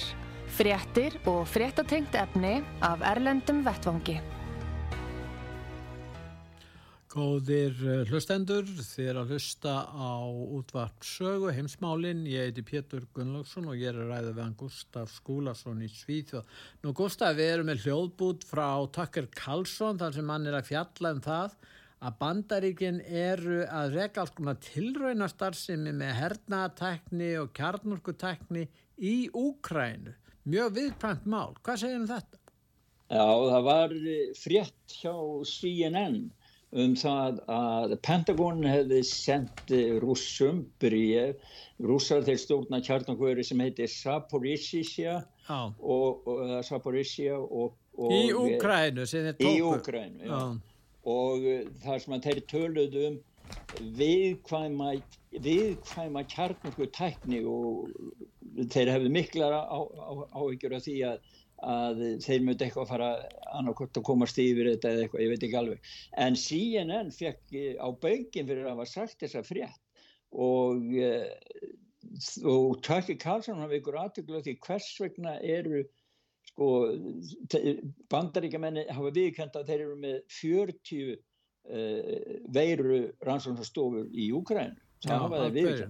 Fréttir og fréttatengt efni af Erlendum Vettvangi.
Góðir eh, hlustendur, er að hlusta á útvart sögu Heimsmálinn. Ég heiti Pétur Gunnlaugsson og ég er að ræða hann Gustaf Skúlason í Svíþjóð. Nú Gustaf, við erum með hljóðbút frá Takkar Karlsson þar sem hann er að fjalla um það að bandaríkinn eru að reka alls konar tilraunastarðsemi með hernaðatekni og kjarnorkutekni í Úkrænu. Mjög viðkvæmt mál. Hvað segir um þetta?
Já, það var frétt hjá CNN um það að Pentagon hefði sendt rússum bríð, rússar til stjórna kjarnokvöri sem heitir Saporizhia og, og, og,
og Í Úkrænu sem þeir tóku
Í Úkrænu, já, já og eh, þar sem að þeir töluðu um viðkvæma, viðkvæma kjarnokku tækni og þeir hefðu miklar áhyggjur af því að, að þeir mötu eitthvað að fara annarkort að komast yfir þetta eða eitthvað, ég veit ekki alveg. En CNN fekk á baugin fyrir að hafa sagt þessa frétt og, eh, og Tökki Karlsson hafa ykkur aðtöklu því hvers vegna eru sko bandaríkjamenni hafa viðkend að þeir eru með 40 uh, eh, veiru rannsóknarstofur í Úkræn það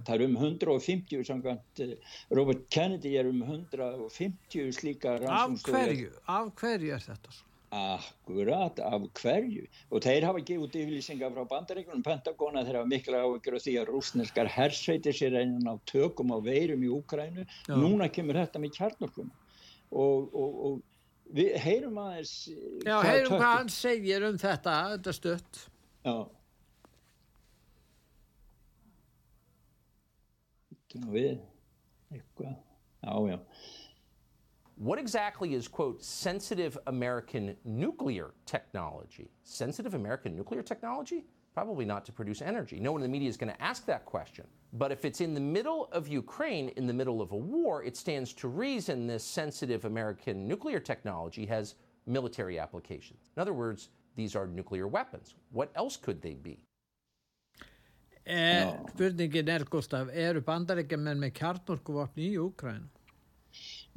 það eru um 150 samkvæmt, uh, Robert Kennedy er um 150 slíka rannsóknarstofur.
Af hverju? Af hverju er þetta svo?
Akkurat, af hverju? Og þeir hafa gefið út yfirlýsingar frá bandaríkunum Pentagona þeir hafa mikla áhyggjur af því að rúsneskar hersveitir sér einan á tökum á veirum í Úkrænu núna kemur þetta með kjarnorkum og, og, og við heyrum aðeins
Já, heyrum hvað hann segir um þetta þetta stutt
Já við eitthvað já, já
What exactly is, quote, sensitive American nuclear technology? Sensitive American nuclear technology? Probably not to produce energy. No one in the media is going to ask that question. But if it's in the middle of Ukraine, in the middle of a war, it stands to reason this sensitive American nuclear technology has military applications. In other words, these are nuclear weapons. What else could they be?
Eh, spurningin er, Gustaf, eru bandarækjumenn með kjarnorkuvapni í Úkræn?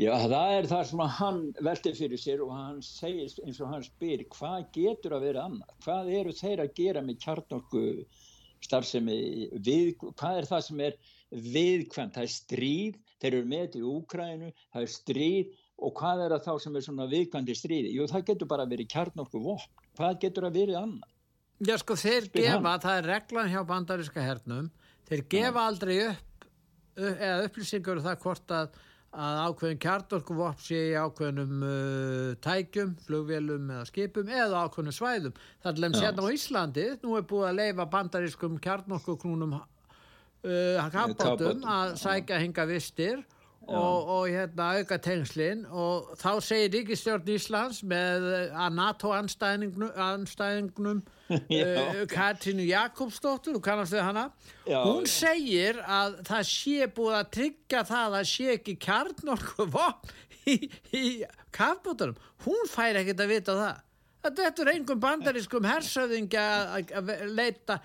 Já, það er það sem hann veltið fyrir sér og hann segir eins og hann spyr hvað getur að vera annað? Hvað eru þeir að gera með kjarnorkuvapni? starfsemi við, hvað er það sem er viðkvæmt, það er stríð þeir eru með í Úkrænu það er stríð og hvað er það þá sem er svona viðkvæmdi stríði, jú það getur bara verið kjarnorku vopn, hvað getur að verið annað
Já sko þeir Spyr gefa, hann. það er reglan hjá bandaríska hernum þeir gefa aldrei upp eða upplýsingur um það hvort að að ákveðin kjartorkuvopn sé í ákveðinum uh, tækjum, flugvélum eða skipum eða ákveðinum svæðum. Það er lemst hérna á Íslandi, nú er búið að leifa bandarískum kjarnorkukrúnum uh, kampátum að sækja hinga vistir og, og hérna auka tengslinn og þá segir Ríkistjórn Íslands með að NATO-anstæðingnum uh, Katrínu Jakobsdóttur, þú kannast þau hana. Já, hún já. segir að það sé búið að tryggja það að sé ekki kjarnorku vopn í, í kafbútunum, hún fær ekkert að vita það Þetta er einhverjum bandarískum hersöðingi að leita,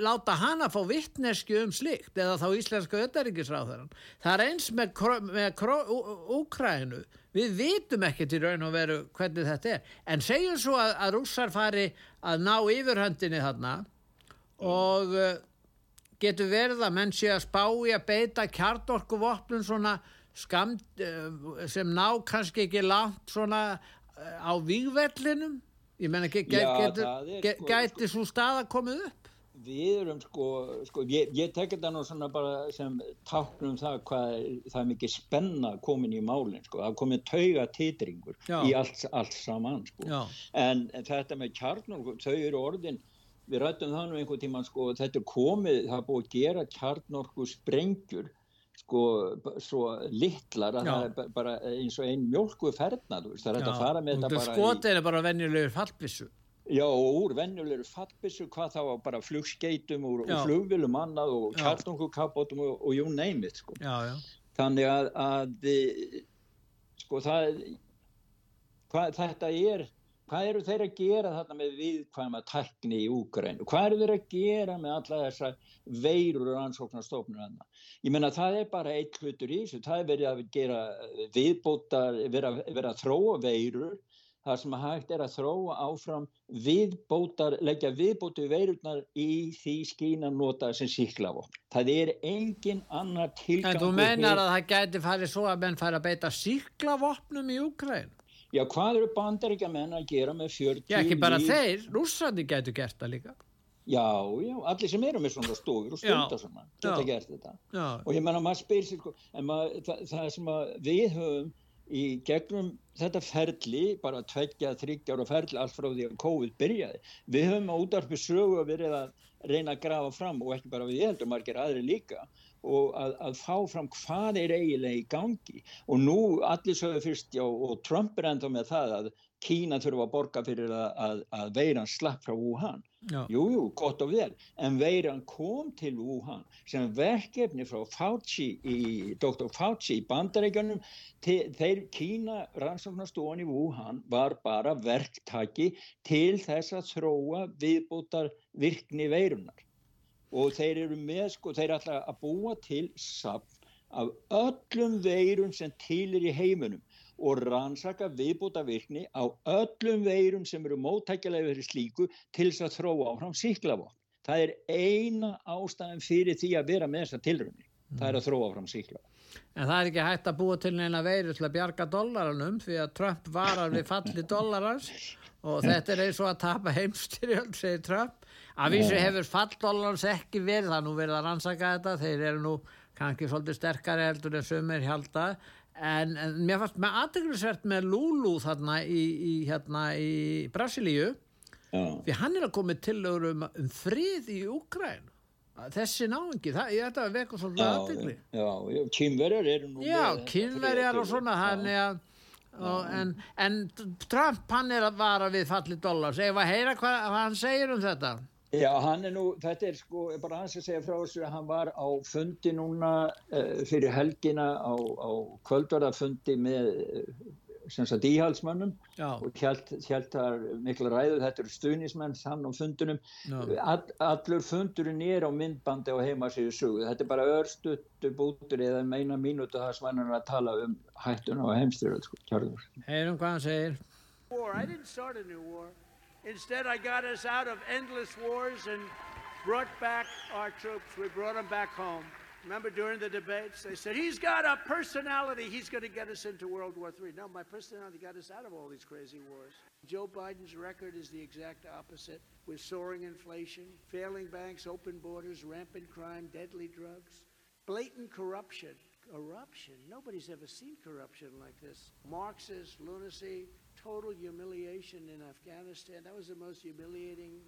láta hana fá vittnesku um slikt eða þá íslenska öttaríkisráðarann. Það er eins með, með Úkrænu. Við vitum ekkert í raun og veru hvernig þetta er. En segjum svo að, að rússar fari að ná yfirhöndinni þarna og uh, getur verið að menn sé að spái að beita kjartorkuvopnum svona skamt, uh, sem ná kannski ekki langt svona uh, á výgvellinum Ég menna, sko, gæti svo stað að komið upp?
Við erum sko, sko ég, ég tekja þetta nú svona bara sem taknum það hvað það er mikið spenna komin í málinn sko, það komið tauga titringur Já. í allt, allt saman sko. En, en þetta með kjarnum, þau eru orðin, við rættum það nú einhvern tíman sko, þetta er komið, það er búið að gera kjarnorku sprengjur sko svo litlar að Já. það er bara eins og einn mjölku ferna þú veist það er þetta að fara með þetta bara
skotið er bara venjulegur fallbissu
Já og úr venjulegur fallbissu hvað þá bara flugskeitum og, flugvilum annað og kjartungukabótum og, og you name it sko.
Já, já.
þannig að, að sko það hvað, þetta er hvað eru þeir að gera þarna með viðkvæma tækni í Úgrænu hvað eru þeir að gera með alla þessa veirur og ansóknarstofnur ég menna það er bara eitt hlutur í þessu það er verið að gera viðbótar verið að, þróa veirur það sem hægt er að þróa áfram viðbótar, leggja viðbótu veirurnar í því skína nota sem síklafopn. Það er engin annar tilgang.
En þú menar að það gæti farið svo að menn fara að beita síklafopnum í Úkræn?
Já, hvað eru bandaríkja menn að gera með 40
Já, ekki bara líf... þeir, rússandi getur gert það líka.
Já, já, allir sem eru með svona stofur og stundar svona geta já, gert þetta.
Já.
og ég menna maður spyr sér sko, en maður, það, það sem við höfum í gegnum þetta ferli bara tveggja, þryggjar og ferli allt frá því að COVID byrjaði við höfum á útarpi sögu að verið að reyna að grafa fram og ekki bara við heldur margir aðri líka og að, að fá fram hvað er eiginlega í gangi. Og nú allir sögðu fyrst já og Trump er enda með það að Kína þurfa að borga fyrir að, að, að veiran slapp frá Wuhan. Jújú, jú, gott og vel. En veiran kom til Wuhan sem verkefni frá Fauci í, Dr. Fauci í bandaríkjunum. Þeir Kína rannsóknarstofan í Wuhan var bara verktaki til þess að þróa viðbútar virkni veirunar og þeir eru með sko, þeir alltaf að búa til sapn af öllum veirum sem til er í heiminum og rannsaka viðbúta virkni á öllum veirum sem eru móttækjalega verið slíku til þess að þróa áfram síklafó. Það er eina ástæðan fyrir því að vera með þessa tilröndi. Mm. Það er að þróa áfram síklafó.
En það er ekki hægt að búa til neina veiru til að bjarga dollaranum því að Trump varar við falli dollarans og þetta er eins og að tapa heimstyrjöld, segir Trump Af vísu hefur falldólarns ekki verið, það nú verið að rannsaka þetta, þeir eru nú kannski svolítið sterkari heldur en sömur hjálta, en, en mér fannst með aðdeglisvert með Lulu þarna í, í, hérna, í Brasilíu, því hann er að koma til um, um frið í Úkræn, þessi náingi, það, ég ætla að veka svolítið aðdegli.
Já, kynverjar eru nú
já, kynverjar og svona, hann er að, En, en Trump hann er að vara við fallið dollars. Ef að heyra hvað, hvað hann segir um þetta
Já, hann er nú, þetta er sko bara hans að segja frá þessu að hann var á fundi núna uh, fyrir helgina á, á kvöldvarðafundi með sem sagt íhalsmönnum
Já.
og hjælt þar mikla ræðu, þetta eru stuðnismenn saman á fundunum, All, allur fundurinn er á myndbandi á heimasíðu sugu, þetta er bara örstuttu bútur eða meina mínútu það er að tala um hættuna og heimstyrjöld sko,
Heyrum hvað hann segir.
War, I didn't start a new war Instead, I got us out of endless wars and brought back our troops. We brought them back home. Remember during the debates, they said, he's got a personality. He's going to get us into World War III. No, my personality got us out of all these crazy wars. Joe Biden's record is the exact opposite with soaring inflation, failing banks, open borders, rampant crime, deadly drugs, blatant corruption. Corruption. Nobody's ever seen corruption like this. Marxist lunacy, total humiliation in Afghanistan. That was the most humiliating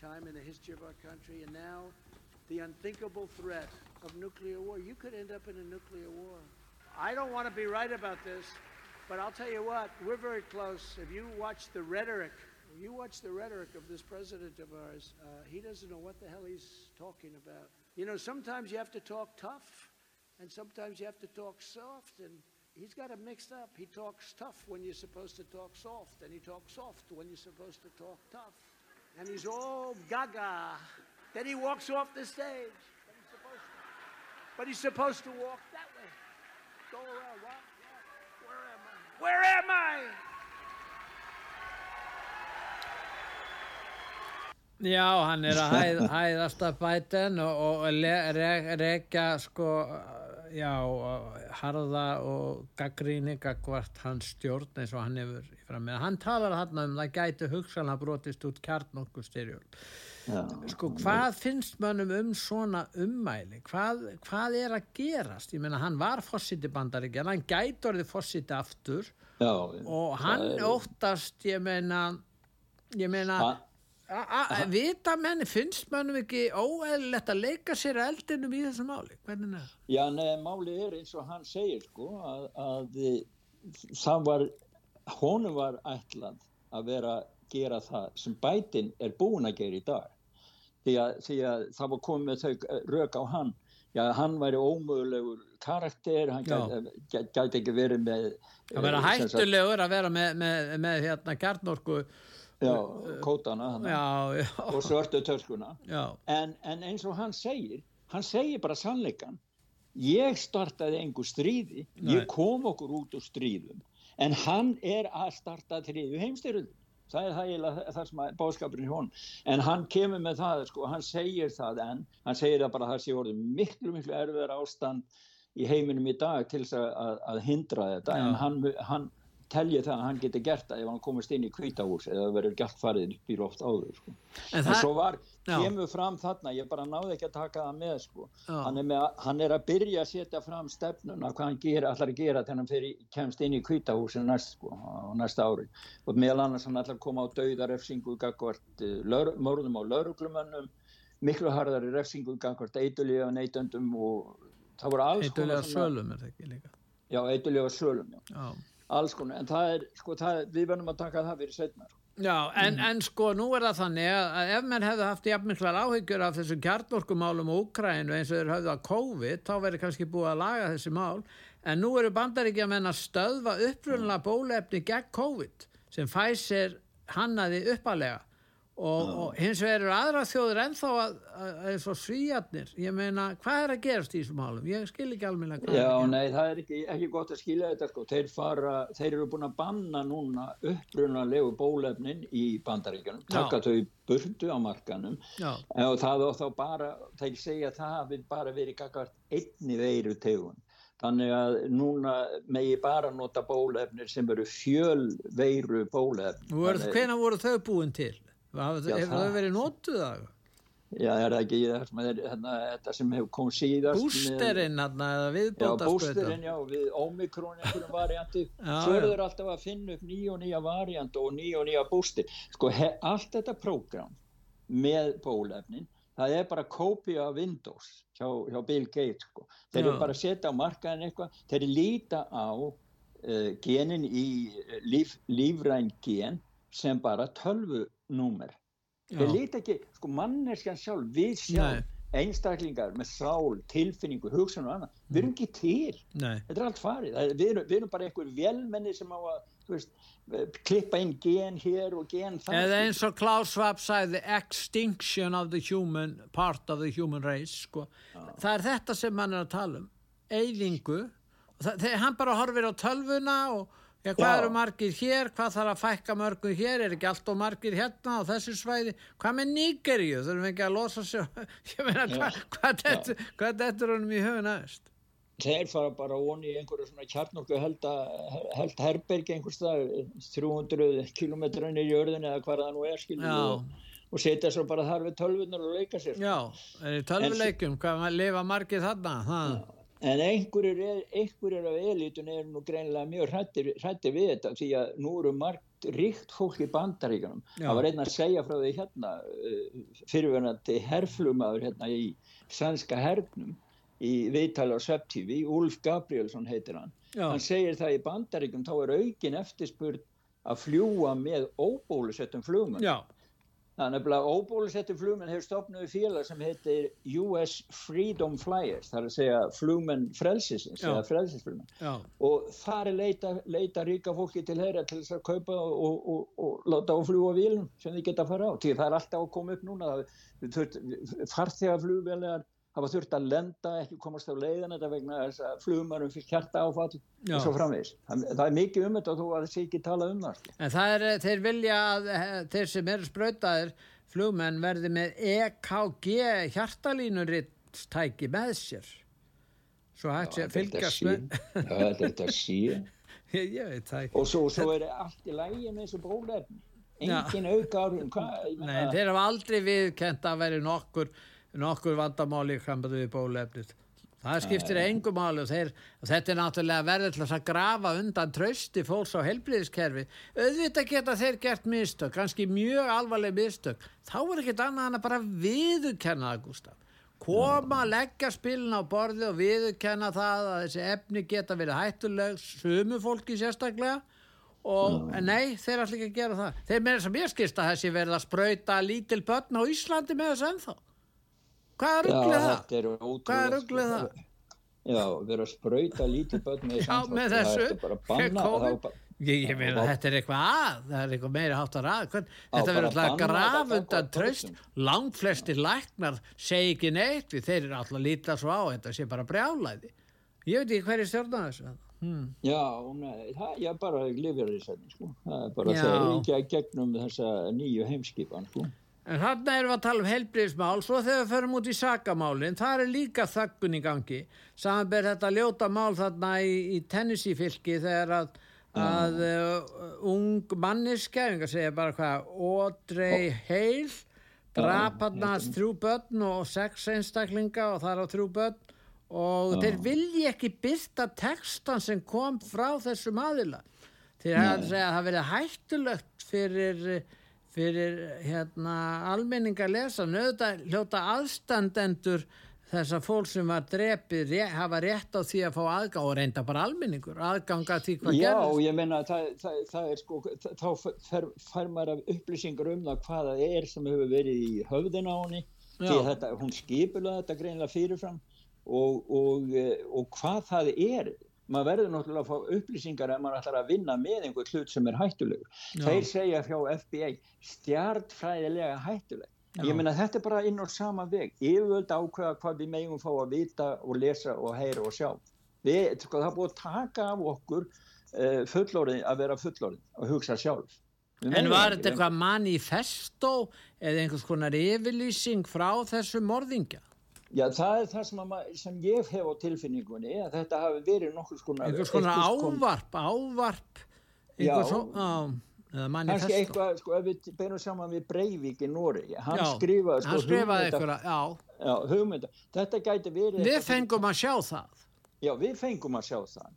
time in the history of our country. And now, the unthinkable threat of nuclear war. You could end up in a nuclear war. I don't want to be right about this, but I'll tell you what, we're very close. If you watch the rhetoric, if you watch the rhetoric of this president of ours, uh, he doesn't know what the hell he's talking about. You know, sometimes you have to talk tough, and sometimes you have to talk soft, and he's got it mixed up. He talks tough when you're supposed to talk soft, and he talks soft when you're supposed to talk tough. And he's all gaga. Then he walks off the stage. But he's supposed to, but he's supposed to walk that way. Go around. What? Where am I? Where am I?
Já, hann er að hæð, hæðast að bæten og, og sko, já, harða og gaggríni gagvart hans stjórn eins og hann hefur í fram með. Hann talar hann um það gæti hugsanlega brotist út kjarnokku styrjól. Sko, hvað finnst mönnum um svona ummæli? Hvað, hvað er að gerast? Ég meina, hann var fósiti bandaríkjan, hann gæti orðið fósiti aftur
já,
og hann er... óttast, ég meina, ég meina... Ha? Vita menni, finnst mannum ekki óæðilegt að leika sér að eldinum í þessu máli? Hvernig er það?
Já, neða, máli er eins og hann segir sko að, að það var, honum var ætlað að vera að gera það sem bætin er búin að gera í dag. Því að, því að það var komið með þau rauk á hann. Já, hann væri ómögulegur karakter, hann gæti, gæti ekki verið með...
Það verið hættulegur að vera með, með, með hérna kjarnorku
Já, kótana
já, já.
og svörtu törskuna en, en eins og hann segir hann segir bara sannleikan ég startaði engu stríði. Nei. ég kom okkur út úr stríðum. En hann er að starta þriðu heimstyrðum það er það, það, það sem er báskapurinn í hon en hann kemur með það, sko, hann segir það en hann segir það bara að það sé orðið miklu miklu erfiðar ástand í heiminum í dag til þess að, að hindra þetta. En hann, hann telji það að hann geti gert það ef hann komist inn í kvítahús eða verður gætt farið býr oft áður sko. en, en svo var, kemur fram þarna ég bara náði ekki að taka það með, sko. hann, er með hann er að byrja að setja fram stefnuna hvað hann gera, allar að gera þegar hann fyrir, kemst inn í kvítahúsinu næst sko, á næsta ári og meðal annars hann allar koma á dauðarefsingu gagvart uh, mörðum á lauruglumönnum miklu harðari refsingu gagvart eitulíu og það voru alls
Eitulega sölum er það ekki líka
Já, eitulega sölum, já. Alls konar, en það er, sko, það, við verðum að taka það fyrir setnar.
Já, en, mm. en sko, nú er það þannig að ef menn hefðu haft jafnmiklar áhyggjur af þessum kjarnorkumálum og Úkrænu eins og þeir hafðu að COVID, þá verður kannski búið að laga þessi mál, en nú eru bandaríkja menn að stöðva upprunlega bólefni gegn COVID sem Pfizer hannaði uppalega og, og hins vegar eru aðra þjóður ennþá að, eins og svíjarnir ég meina, hvað er að gerast í þessum málum ég skil ekki alveg
Já, nei, það er ekki, ekki gott að skilja þetta sko. þeir, fara, þeir eru búin að banna núna upprunalegu bólefnin í bandaríkjunum, taka þau burdu á markanum Já. og það og þá bara, þeir segja það hafi bara verið kakart einni veiru tegun Þannig að núna megi bara nota bólefnir sem eru fjölveiru bólefnir.
Hvena voru þau búin til? Hefur það verið nótuð það?
Já, er það ekki hérna, þetta sem hefur komið síðast
Bústerinn eða viðbóta
Já, bústerinn, já, við ómikrón einhverjum varianti. Það alltaf að finna upp nýja og nýja variant og nýja og nýja búster. Sko, he, allt þetta prógram með bólefnin það er bara kópið af Windows hjá, hjá Bill Gates sko. þeir eru bara að setja á markaðin eitthvað. Þeir líta á uh, genin í líf, lífræn gen sem bara tölvu númer. Þeir líti ekki, sko manneskjan sjálf við sjálf, einstaklingar með sál, tilfinningu, hugsun og annað. Við erum ekki til,
Nei.
þetta er allt farið. Við erum, við erum bara einhver velmenni sem á að veist, klippa inn gen hér og gen
það eða eins og Klaus Schwab sæði extinction of the human part of the human race sko. það er þetta sem mann er að tala um. Eyðingu, hann bara horfir á tölvuna og Já, hvað Já. eru margir hér, hvað þarf að fækka mörgum hér, er ekki allt og margir hérna á þessu svæði, hvað með Nígeríu, þurfum við ekki að losa sig, ég meina, hva, hvað er þetta honum í höfun aðeins?
Þeir fara bara onni í einhverju svona kjarnokku held, held herbergi einhvers þar, 300 kilometrar í jörðin eða hvað það nú er, og, og setja svo bara þar við tölvunar og leika sér.
Já, er í tölvuleikum, hvað lifa margir þarna? Já.
En einhverjir, einhverjir af elitun er nú greinlega mjög hrætti við þetta því að nú eru margt ríkt fólk í bandaríkanum. Það var einn að segja frá því hérna, eh, fyrirverðandi herflumadur hérna í sannska hernum, í viðtala á Svepp TV, Úlf Gabrielsson heitir hann, Já. hann segir það í bandaríkum þá er aukin eftirspurð að fljúa með óbólusettum flugum
Já
Þannig að óbólusettu flugmenn hefur stopnað í félag sem heitir US Freedom Flyers, það er að segja flugmenn frelsisins, eða frelsisflugmenn. Og þar er leita, leita ríka fólki til þeirra til þess að kaupa og, og, og, og láta á fljúa vílum sem þið geta að fara á. Því það er alltaf að koma upp núna, farþegarflugvelar hafa þurft að lenda, ekki komast á leiðan þetta vegna þess að flugumarum fyrir kjarta áfall Já. og svo framvegis. Það, það er mikið um þetta og þú að þessi ekki tala um það. Sko.
En það er, þeir vilja að eh, þeir sem eru spröytaðir flugmenn verði með EKG hjartalínurittstæki með sér. Svo hægt sé að fylgjast með.
Þetta er þetta síðan.
Ég veit það
ekki. Og svo, svo er allt í lægi með þessu bólefn. Engin auka árum.
Nei, þeir hafa aldrei viðkent að veri nokkur nokkur vandamáli hlambað við bólefnið. Það skiptir engum máli og, þeir, þetta er náttúrulega verður til að grafa undan trösti fólks á helbriðiskerfi. Auðvitað geta þeir gert mistök, kannski mjög alvarleg mistök. Þá er ekkit annað en að bara viðurkenna það, Gustaf. Koma, leggja spilin á borði og viðurkenna það að þessi efni geta verið hættuleg, sumu fólki sérstaklega og nei, þeir ætla ekki að gera það. Þeir meira sem ég skist að þessi verða að spröyta lítil börn á Íslandi með þessu ennþá. Hvað er rugglið það? Hvað er rugglið það?
Já, vera að spröyta lítið börn með
Já, með þessu. Það er bara banna. Ég, ég meina þetta er eitthvað að, það er eitthvað meira hátt að ræða. Þetta verður alltaf graf undan tröst. Langt flestir læknar segi ekki neitt við þeir eru alltaf að líta svo á þetta sé bara brjálæði. Ég veit ekki hverju stjórna þessu.
Hmm. Já, nei, það, ég bara lifir þessu, sko. Það er bara þegar ég ekki gegnum þessa nýju heimskipan, sko.
En þarna erum við að tala um helbriðismál, svo þegar við förum út í sakamálinn, það er líka þöggun í gangi. Samanber þetta ljóta mál þarna í, í Tennessee fylki þegar að, að uh, ung manniska, ég vil segja bara hvað, Audrey Hale, drap hann að þrjú börn og sex einstaklinga og þar á þrjú börn og Já. þeir vilji ekki byrta textan sem kom frá þessum aðila. Þeir hefði að segja að það verið hættulegt fyrir fyrir hérna, almenning að lesa nöðta hljóta aðstandendur þessar fólk sem var drepið hafa rétt á því að fá aðgang og reynda bara almenningur, aðganga því hvað
Já,
gerðist.
Já, ég menna það, það, það er sko, þá fær, fær maður upplýsingar um það hvaða er sem hefur verið í höfðin á henni því að þetta, hún skipula þetta greinlega fyrirfram og, og, og hvað það er maður verður náttúrulega að fá upplýsingar ef maður ætlar að vinna með einhver hlut sem er hættulegur. Já. Þeir segja hjá FBI stjartfræðilega hættuleg. Já. Ég meina þetta er bara inn á sama veg. Yfirvöld ákveða hvað við megum fá að vita og lesa og heyra og sjá. Við, sko, það búið að taka af okkur uh, fullorðin að vera fullorðin og hugsa sjálf.
En var þetta eitthvað manifesto eða einhvers konar yfirlýsing frá þessu morðingja?
Já, það er það sem, að, sem ég hef á tilfinningunni að þetta hafi verið nokkur skona
einhvers konar ávarp, ávarp
já, svo, á, kannski eitthvað, sko, ef við beinum saman við Breivik í Nóri hann já, skrifaði, sko,
hann skrifaði
eitthvað, já, hugmynda. Þetta gæti verið
við fengum að sjá það.
Já, við fengum að sjá það.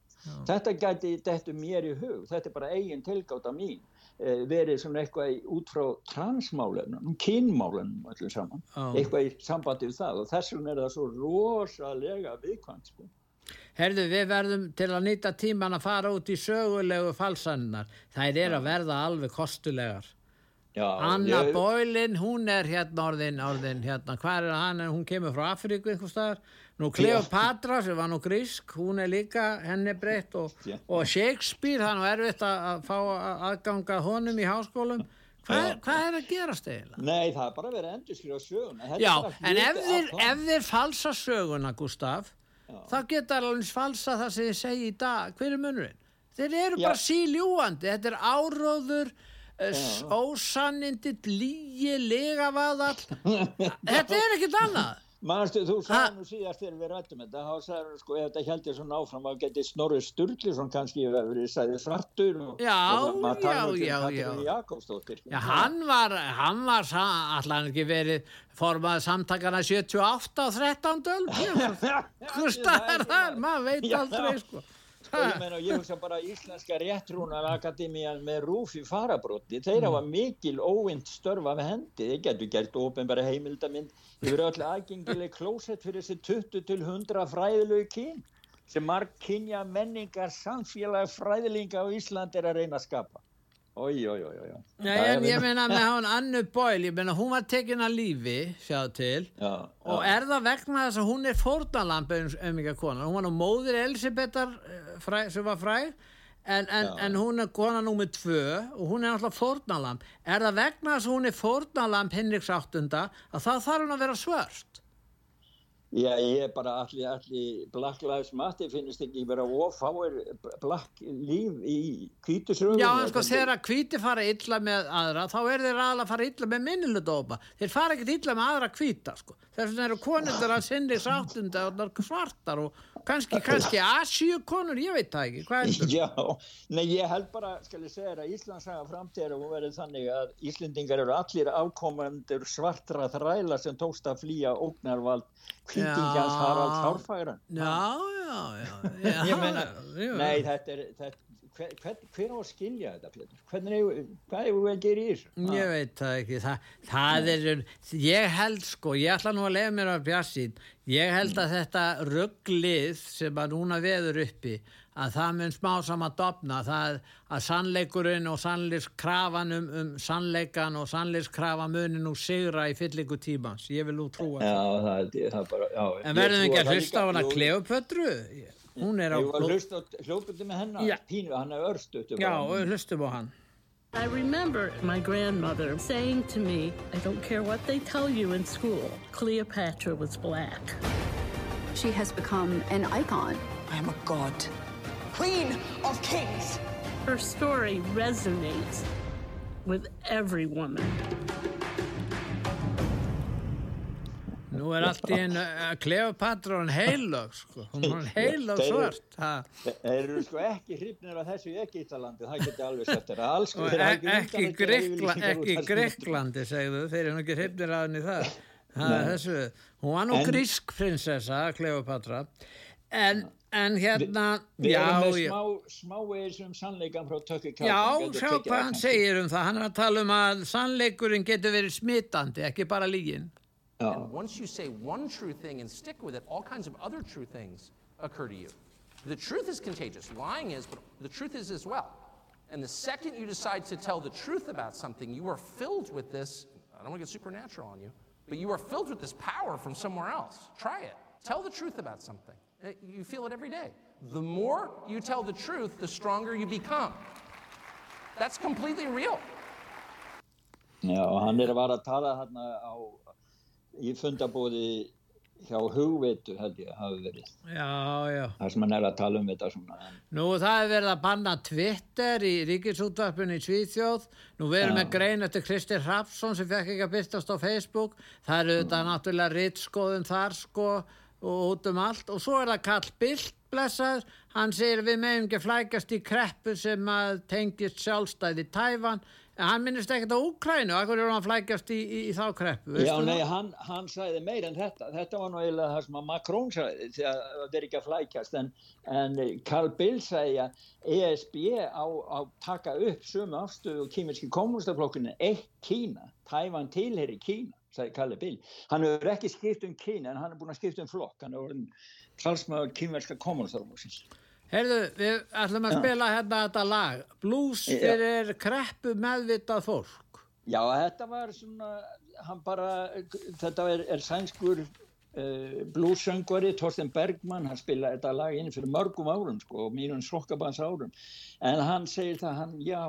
Þetta gæti, þetta er mér í hug. Þetta er bara eigin tilgáta mín verið svona eitthvað út frá transmálunum, kynmálunum allir saman, oh. eitthvað í sambandi við það og þess vegna er það svo rosalega viðkvæmt sko.
Herðu, við verðum til að nýta tíman að fara út í sögulegu falsannar þær er að verða alveg kostulegar. Já, Anna ég... Boylin, hún er hérna orðin, orðin hérna, hvað er hann, hún kemur frá Afríku einhvers staðar Nú Cleopatra sem var nú grísk, hún er líka henni breytt og, og Shakespeare, það er erfitt að fá aðganga honum í háskólum. Hvað, hvað er að gerast eiginlega?
Nei, það er bara að vera endur skrifa söguna.
Já, en ef þið, ef þið falsa söguna, Gustaf, Já. þá geta alveg falsa það sem þið segi í dag. Hver er munurinn? Þeir eru Já. bara síljúandi, þetta er áróður, eh, ósannindit, lígi, legavaðall. þetta er ekkit annað.
Manstu, þú sagði nú síðast þegar við rættum þetta, þá sagði sko, ef þetta held ég svona áfram, þá getið Snorri Sturluson kannski verið sæðið svartur og,
já, og maður tala um
Katrín Jakobsdóttir.
Já, hann var, hann var, allan ekki verið formað samtakana 78 og 13 öll, hvursta er það, maður veit aldrei sko.
Sko ég meina, ég hugsa bara Íslenska réttrúnar akademían með rúfi farabrótti, þeir hafa mm. mikil óvind störfa með hendi, þeir getur gert ofinbæra heimildamind yfir öll aðgengileg klósett fyrir þessi 20 til 100 fræðilegu kyn sem marg kynja menningar samfélag fræðilinga á Ísland er að reyna að skapa. Ój, ój, ój, ój.
Nei, en ég meina með hann Annu Bóil, ég meina hún var tekin að lífi, sjáðu til,
já,
og
já.
er það vegna þess að hún er fórnalamp um, ykkar konar, hún var nú móðir Elisabethar eh, sem var fræð, en, en, en hún er kona nummið tvö og hún er alltaf fórnalamp. Er það vegna þess að hún er fórnalamp Henriks áttunda að það þarf hún að vera svörst?
Já, ég er bara allir, allir Black Lives Matter finnst ekki vera ofáir black líf í kvítusröðum.
Já, en sko þegar kvíti fara illa með aðra, þá er þeir aðla að fara illa með minniludópa. Þeir fara ekkert illa með aðra kvíta, sko. Þess vegna eru konundur að sinni sáttunda og svartar og kannski, kannski Asíu konur, ég veit það ekki. Hvað er
þetta? Já, nei, ég held bara, skal ég segja að Íslands hafa framtíðar og verið þannig að Íslendingar eru allir ákomandur svartra þræla sem tókst að flýja ógnarvald kvítingjans Harald Hárfæran
já, já, já, já.
Ég meina, nei, þetta er þetta, hver, hver, hver á að skilja þetta Pétur? hvernig, hvað er það að gera í þessu?
ég veit það ekki það, það er, ég held sko ég ætla nú að lefa mér af bjassín ég held að þetta rugglið sem að núna veður uppi að það mun smá saman dopna það að sannleikurinn og sannleikskrafan um, um sannleikan og sannleikskrafa munin og sigra í fyllingu tímans, ég vil nú trúa
já, það, það bara, já,
en verðum við ekki að hlusta á hana Kleopötru hún er á
hljópundi með hennar já. pínu, hann er örstu
já, hlustum á hann
I remember my grandmother saying to me, I don't care what they tell you in school, Cleopatra was black.
She has become an icon.
I am a god. Queen of Kings.
Her story resonates with every woman.
Nú er allt í einu að Kleopatra er heilög sko, hún er heilög svart
Þeir eru sko ekki hrifnir af þessu í Egítalandi, það getur alveg sett þér. Að alls
Ekki, ekki, Grekla, ekki Greklandi segðu, þeir eru ekki hrifnir af henni það, það þessu, hún var nú en, grísk prinsessa Kleopatra en En hérna,
Vi, við erum með smá, smá eða sem sannleikan frá Tökki Kjátt.
Já, sjá hvað hann segir um það. Hann er að tala um að sannleikurinn getur verið smittandi, ekki bara lígin.
And once you say one true thing and stick with it, all kinds of other true things occur to you. The truth is contagious. Lying is, but the truth is as well. And the second you decide to tell the truth about something, you are filled with this. I don't want to get supernatural on you, but you are filled with this power from somewhere else. Try it. Tell the truth about something. Uh, you feel it every day. The more you tell the truth, the stronger you become. That's completely real.
Já, hann er að vara að tala hérna á, í fundabóði hjá hugveitu held ég hafi verið.
Já, já.
Það sem hann er að tala um þetta svona.
Nú það er verið að banna Twitter í ríkisútvarpunni í Svíþjóð. Nú verum við grein eftir Kristi Hrafsson sem fekk ekki að byrstast á Facebook. Það eru þetta náttúrulega rittskoðun þar sko og út um allt. Og svo er það Karl Bildt blessað, hann segir við meðum ekki flækast í kreppu sem tengist sjálfstæði Tæfan en hann minnist ekkert á Úkrænu akkur er hann flækast í, í, í þá kreppu?
Já, nei, hann, hann sæði meir en þetta. Þetta var eiginlega það sem að Macron sæði því að það er ekki að flækast en, en Karl Bildt sæði að ESB á að taka upp sömu afstöðu og kýminski kommunistaflokkinu eitt Kína, Tæfan tilheri Kína sagði Kalli Bill. Hann hefur ekki skipt um kyni en hann er búin að skipta um flokk. Hann orðin talsmaður kynverska kommunistarflóksins.
Herðu, við ætlum að spila hérna þetta lag. Blues fyrir kreppu meðvitað fólk.
Já, þetta var svona, hann bara, þetta er, er sænskur uh, bluessöngvari, Torsten Bergman, hann spilaði þetta lag inn fyrir mörgum árum, sko, mínum sokkabans árum. En hann segir það, hann, já,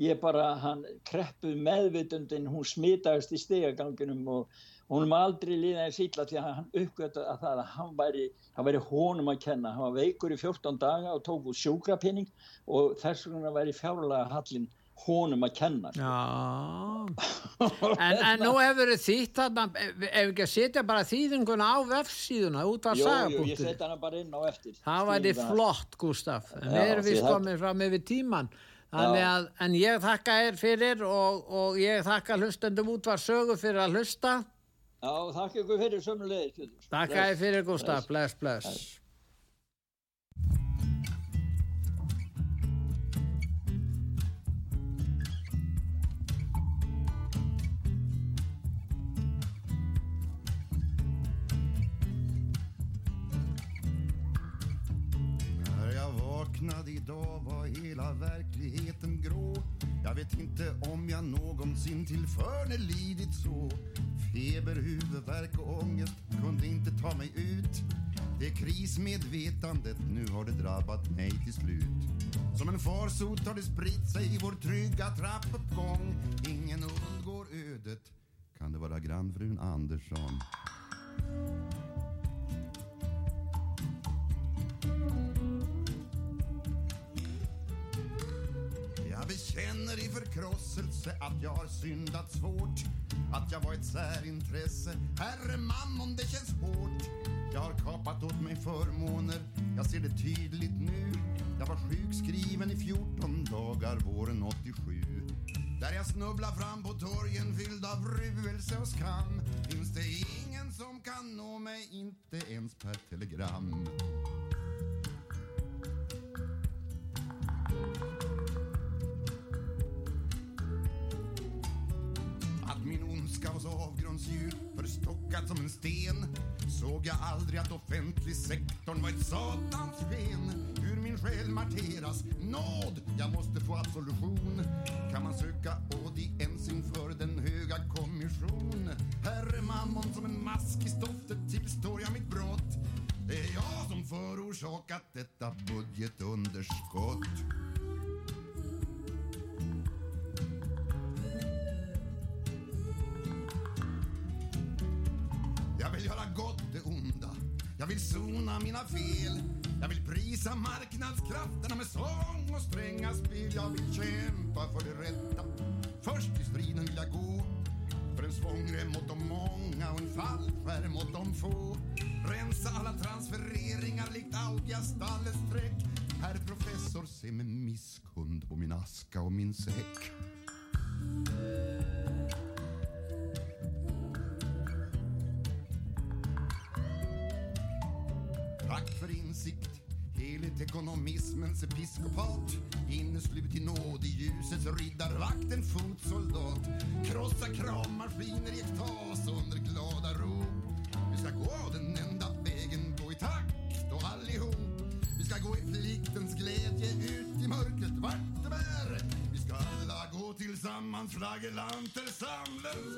ég bara, hann kreppuð meðvitundin, hún smitaðist í stegaganginum og hún var aldrei líðaði síla því að hann uppgöttaði að það að hann væri, hann væri honum að kenna, hann var veikur í 14 daga og tók úr sjúkrapinning og þess vegna væri fjárlega hallin honum að kenna.
En, en nú hefur þið þýtt þarna ef ekki að setja bara þýðinguna á vefsíðuna út af
sagapunktur ég setja hana bara inn á eftir.
Það væri flott Gustaf en við erum vist komið fram yfir tíman Að, en ég þakka þér fyrir og, og ég þakka hlustendum út var sögu fyrir að hlusta.
Já, þakka ykkur fyrir sömulegir
Þakka þér fyrir Gustaf, bless, bless
var verkligheten grå. Jag vet inte om jag någonsin tillförne lidit så. Feber, huvudvärk och ångest kunde inte ta mig ut. Det är krismedvetandet, nu har det drabbat mig till slut. Som en farsot har det spritt sig i vår trygga trappuppgång. Ingen undgår ödet. Kan det vara grannfrun Andersson? Känner i förkrosselse att jag har syndat svårt. Att jag var ett särintresse. Herre mammon, det känns hårt. Jag har kapat åt mig förmåner. Jag ser det tydligt nu. Jag var sjukskriven i 14 dagar våren 87. Där jag snubblar fram på torgen fylld av ruelse och skam. Finns det ingen som kan nå mig, inte ens per telegram. Så avgrundsdjup, förstockad som en sten såg jag aldrig att offentlig sektorn var ett satans sken. Hur min själ marteras, nåd, jag måste få absolution. Kan man söka audiens inför den höga kommission? Herre mammon som en mask i stoftet tillstår jag mitt brott. Det är jag som förorsakat detta budgetunderskott. Jag vill sona mina fel. Jag vill prisa marknadskrafterna med sång och stränga spel. Jag vill kämpa för det rätta. Först i striden vill jag gå. För en svångrem mot de många och en fallskärm mot de få. Rensa alla transfereringar likt Alvia stallets streck Herr professor, se med misskund på min aska och min säck. Insikt, heligt ekonomismens episkopat. Inneslut i nåd i ljusets riddarvakt, en fotsoldat. Krossa kravmaskiner i ektas under glada rop. Vi ska gå den enda vägen, gå i takt och allihop. Vi ska gå i pliktens glädje ut i mörkret vart det bär. Vi ska alla gå tillsammans, flagellanter samlens